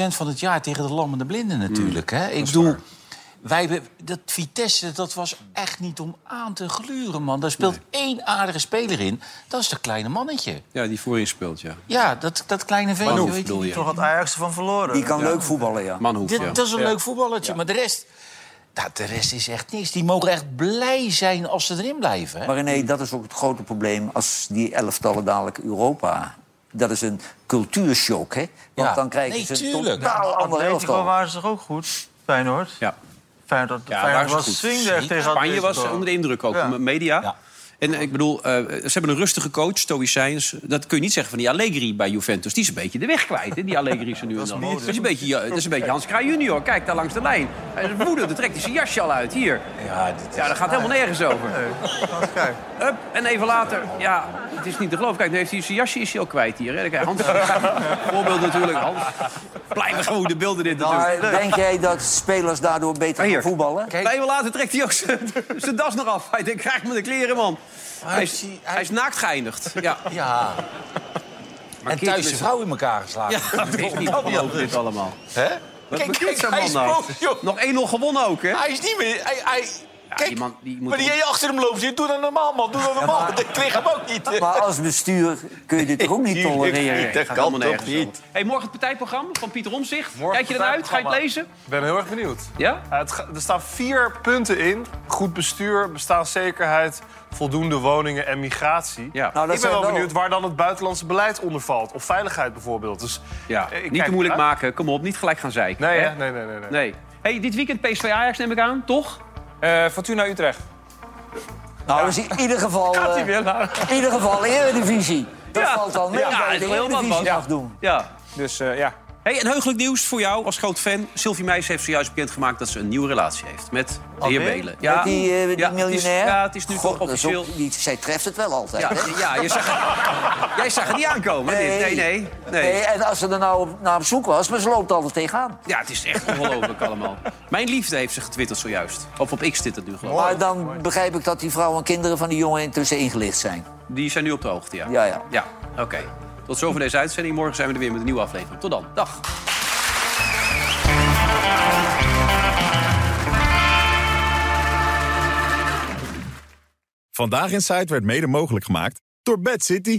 S4: van het jaar tegen de lammende blinden natuurlijk. Hè? Ik bedoel, wij hebben, dat Vitesse, dat was echt niet om aan te gluren, man. Daar speelt één aardige speler in. Dat is dat kleine mannetje.
S1: Ja, die voorin speelt, ja.
S4: Ja, dat, dat kleine ventje. Weet je.
S1: je?
S3: Toch had Ajax ervan verloren.
S2: Die kan leuk voetballen, ja.
S1: Manhoef, ja.
S4: Dat is een leuk voetballertje, maar de rest... Nou, de rest is echt niks. Die mogen echt blij zijn als ze erin blijven. Hè?
S2: Maar René, dat is ook het grote probleem als die elftallen dadelijk Europa... Dat is een cultuurshock, hè? Want
S4: Ja.
S2: dan krijgen
S4: Nee,
S2: ze een
S4: tuurlijk.
S2: totaal ander
S3: Atletico
S2: elftal.
S3: waren ze toch ook goed, Feyenoord?
S1: Ja.
S3: Feyenoord,
S1: Ja,
S3: Feyenoord was
S1: goed.
S3: swingde echt tegen
S1: Spanje was onder de indruk ook, media. En ik bedoel, eh, ze hebben een rustige coach, stoïcijns. Dat kun je niet zeggen van die Allegri bij Juventus. Die is een beetje de weg kwijt, hè, die Allegri zo nu en dan. Dat is, een beetje, dat is een beetje Hans Kraaij junior. Kijk, daar langs de lijn. Hij is woedend, dan trekt hij zijn jasje al uit. Hier.
S4: Ja, dit is-
S1: Ja, dat gaat helemaal nergens over.
S3: Kijk,
S1: Hup, en even later, ja, het is niet te geloven. Kijk, nu heeft hij zijn jasje is hij al kwijt hier. Hè. Kijk, Hans, *laughs* voorbeeld natuurlijk. Hans, blijven gewoon de beelden in natuurlijk.
S2: Maar denk jij dat spelers daardoor beter
S1: Hier.
S2: gaan voetballen?
S1: Nee, Even later trekt hij ook zijn zijn das nog af. Hij denkt, krijg me de kleren, man. Hij is,
S4: hij-
S1: hij is naakt geëindigd. Ja.
S4: Ja. en
S1: Keertje
S4: thuis de
S1: is-
S4: vrouw in elkaar geslagen.
S1: Ja, dat is niet dit allemaal.
S4: Hè? Kijk, kijk, hij is
S1: nou?
S4: boos, joh.
S1: Nog 1-0 gewonnen ook, hè?
S4: Hij is niet meer... Hij, hij,
S1: Ja, die man, die moet
S4: Maar die jij achter hem loopt, doe dat normaal, man. Doe dat normaal. Ik kreeg hem ook niet.
S2: Maar als bestuur kun je dit toch *laughs* ook niet tolereren?
S1: Dat gaat helemaal nergens over. Hey, morgen het partijprogramma van Pieter Omzicht. Kijk je eruit? Ga je het lezen?
S6: Ik ben heel erg benieuwd.
S1: Ja?
S6: het er staan vier punten in. Goed bestuur, bestaanszekerheid, voldoende woningen en migratie.
S1: Ja.
S2: Nou, dat
S6: ik ben wel
S2: wel-
S6: benieuwd waar dan het buitenlandse beleid onder valt. Of veiligheid bijvoorbeeld. Dus,
S1: Ja,
S6: eh, ik
S1: niet
S6: kijk
S1: te moeilijk maken. Kom op, niet gelijk gaan zeiken.
S6: Nee,
S1: hè?
S6: nee, nee, nee. nee.
S1: Nee. Hey, dit weekend PSV Ajax neem ik aan, toch?
S5: Eh, Fortuna Utrecht.
S2: Nou, dus in ieder geval,
S5: Gaat hij
S2: eh,
S5: weer naar...
S2: in ieder geval eredivisie. Dat
S1: Ja.
S2: valt al mee
S1: Ja,
S2: je de
S1: is wel heel wat,
S2: eredivisie
S1: Bas.
S2: mag doen.
S1: Ja.
S5: Dus eh, ja.
S1: Hey, en heugelijk nieuws voor jou als groot fan. Sylvie Meijs heeft zojuist bekendgemaakt dat ze een nieuwe relatie heeft met de heer? Belen.
S2: Met die, eh, die
S1: ja, het is-
S2: miljonair?
S1: ja, het is nu
S2: God,
S1: toch officieel.
S2: die, zij treft het wel altijd.
S1: Ja, ja je zag, *laughs* jij zag het niet aankomen. Nee, nee,
S2: nee. en als ze er nou op- naar op zoek was, maar ze loopt altijd tegenaan.
S1: Ja, het is echt ongelooflijk *laughs* allemaal. Mijn liefde heeft ze getwitterd zojuist. Of op X zit het nu geloof ik.
S2: Maar dan begrijp ik dat die vrouw en kinderen van die jongen intussen ingelicht zijn.
S1: Die zijn nu op de hoogte, ja.
S2: Ja, ja.
S1: Ja, oké. Tot zover deze uitzending. Morgen zijn we er weer met een nieuwe aflevering. Tot dan. Dag.
S14: Vandaag in Site werd mede mogelijk gemaakt door Bad City.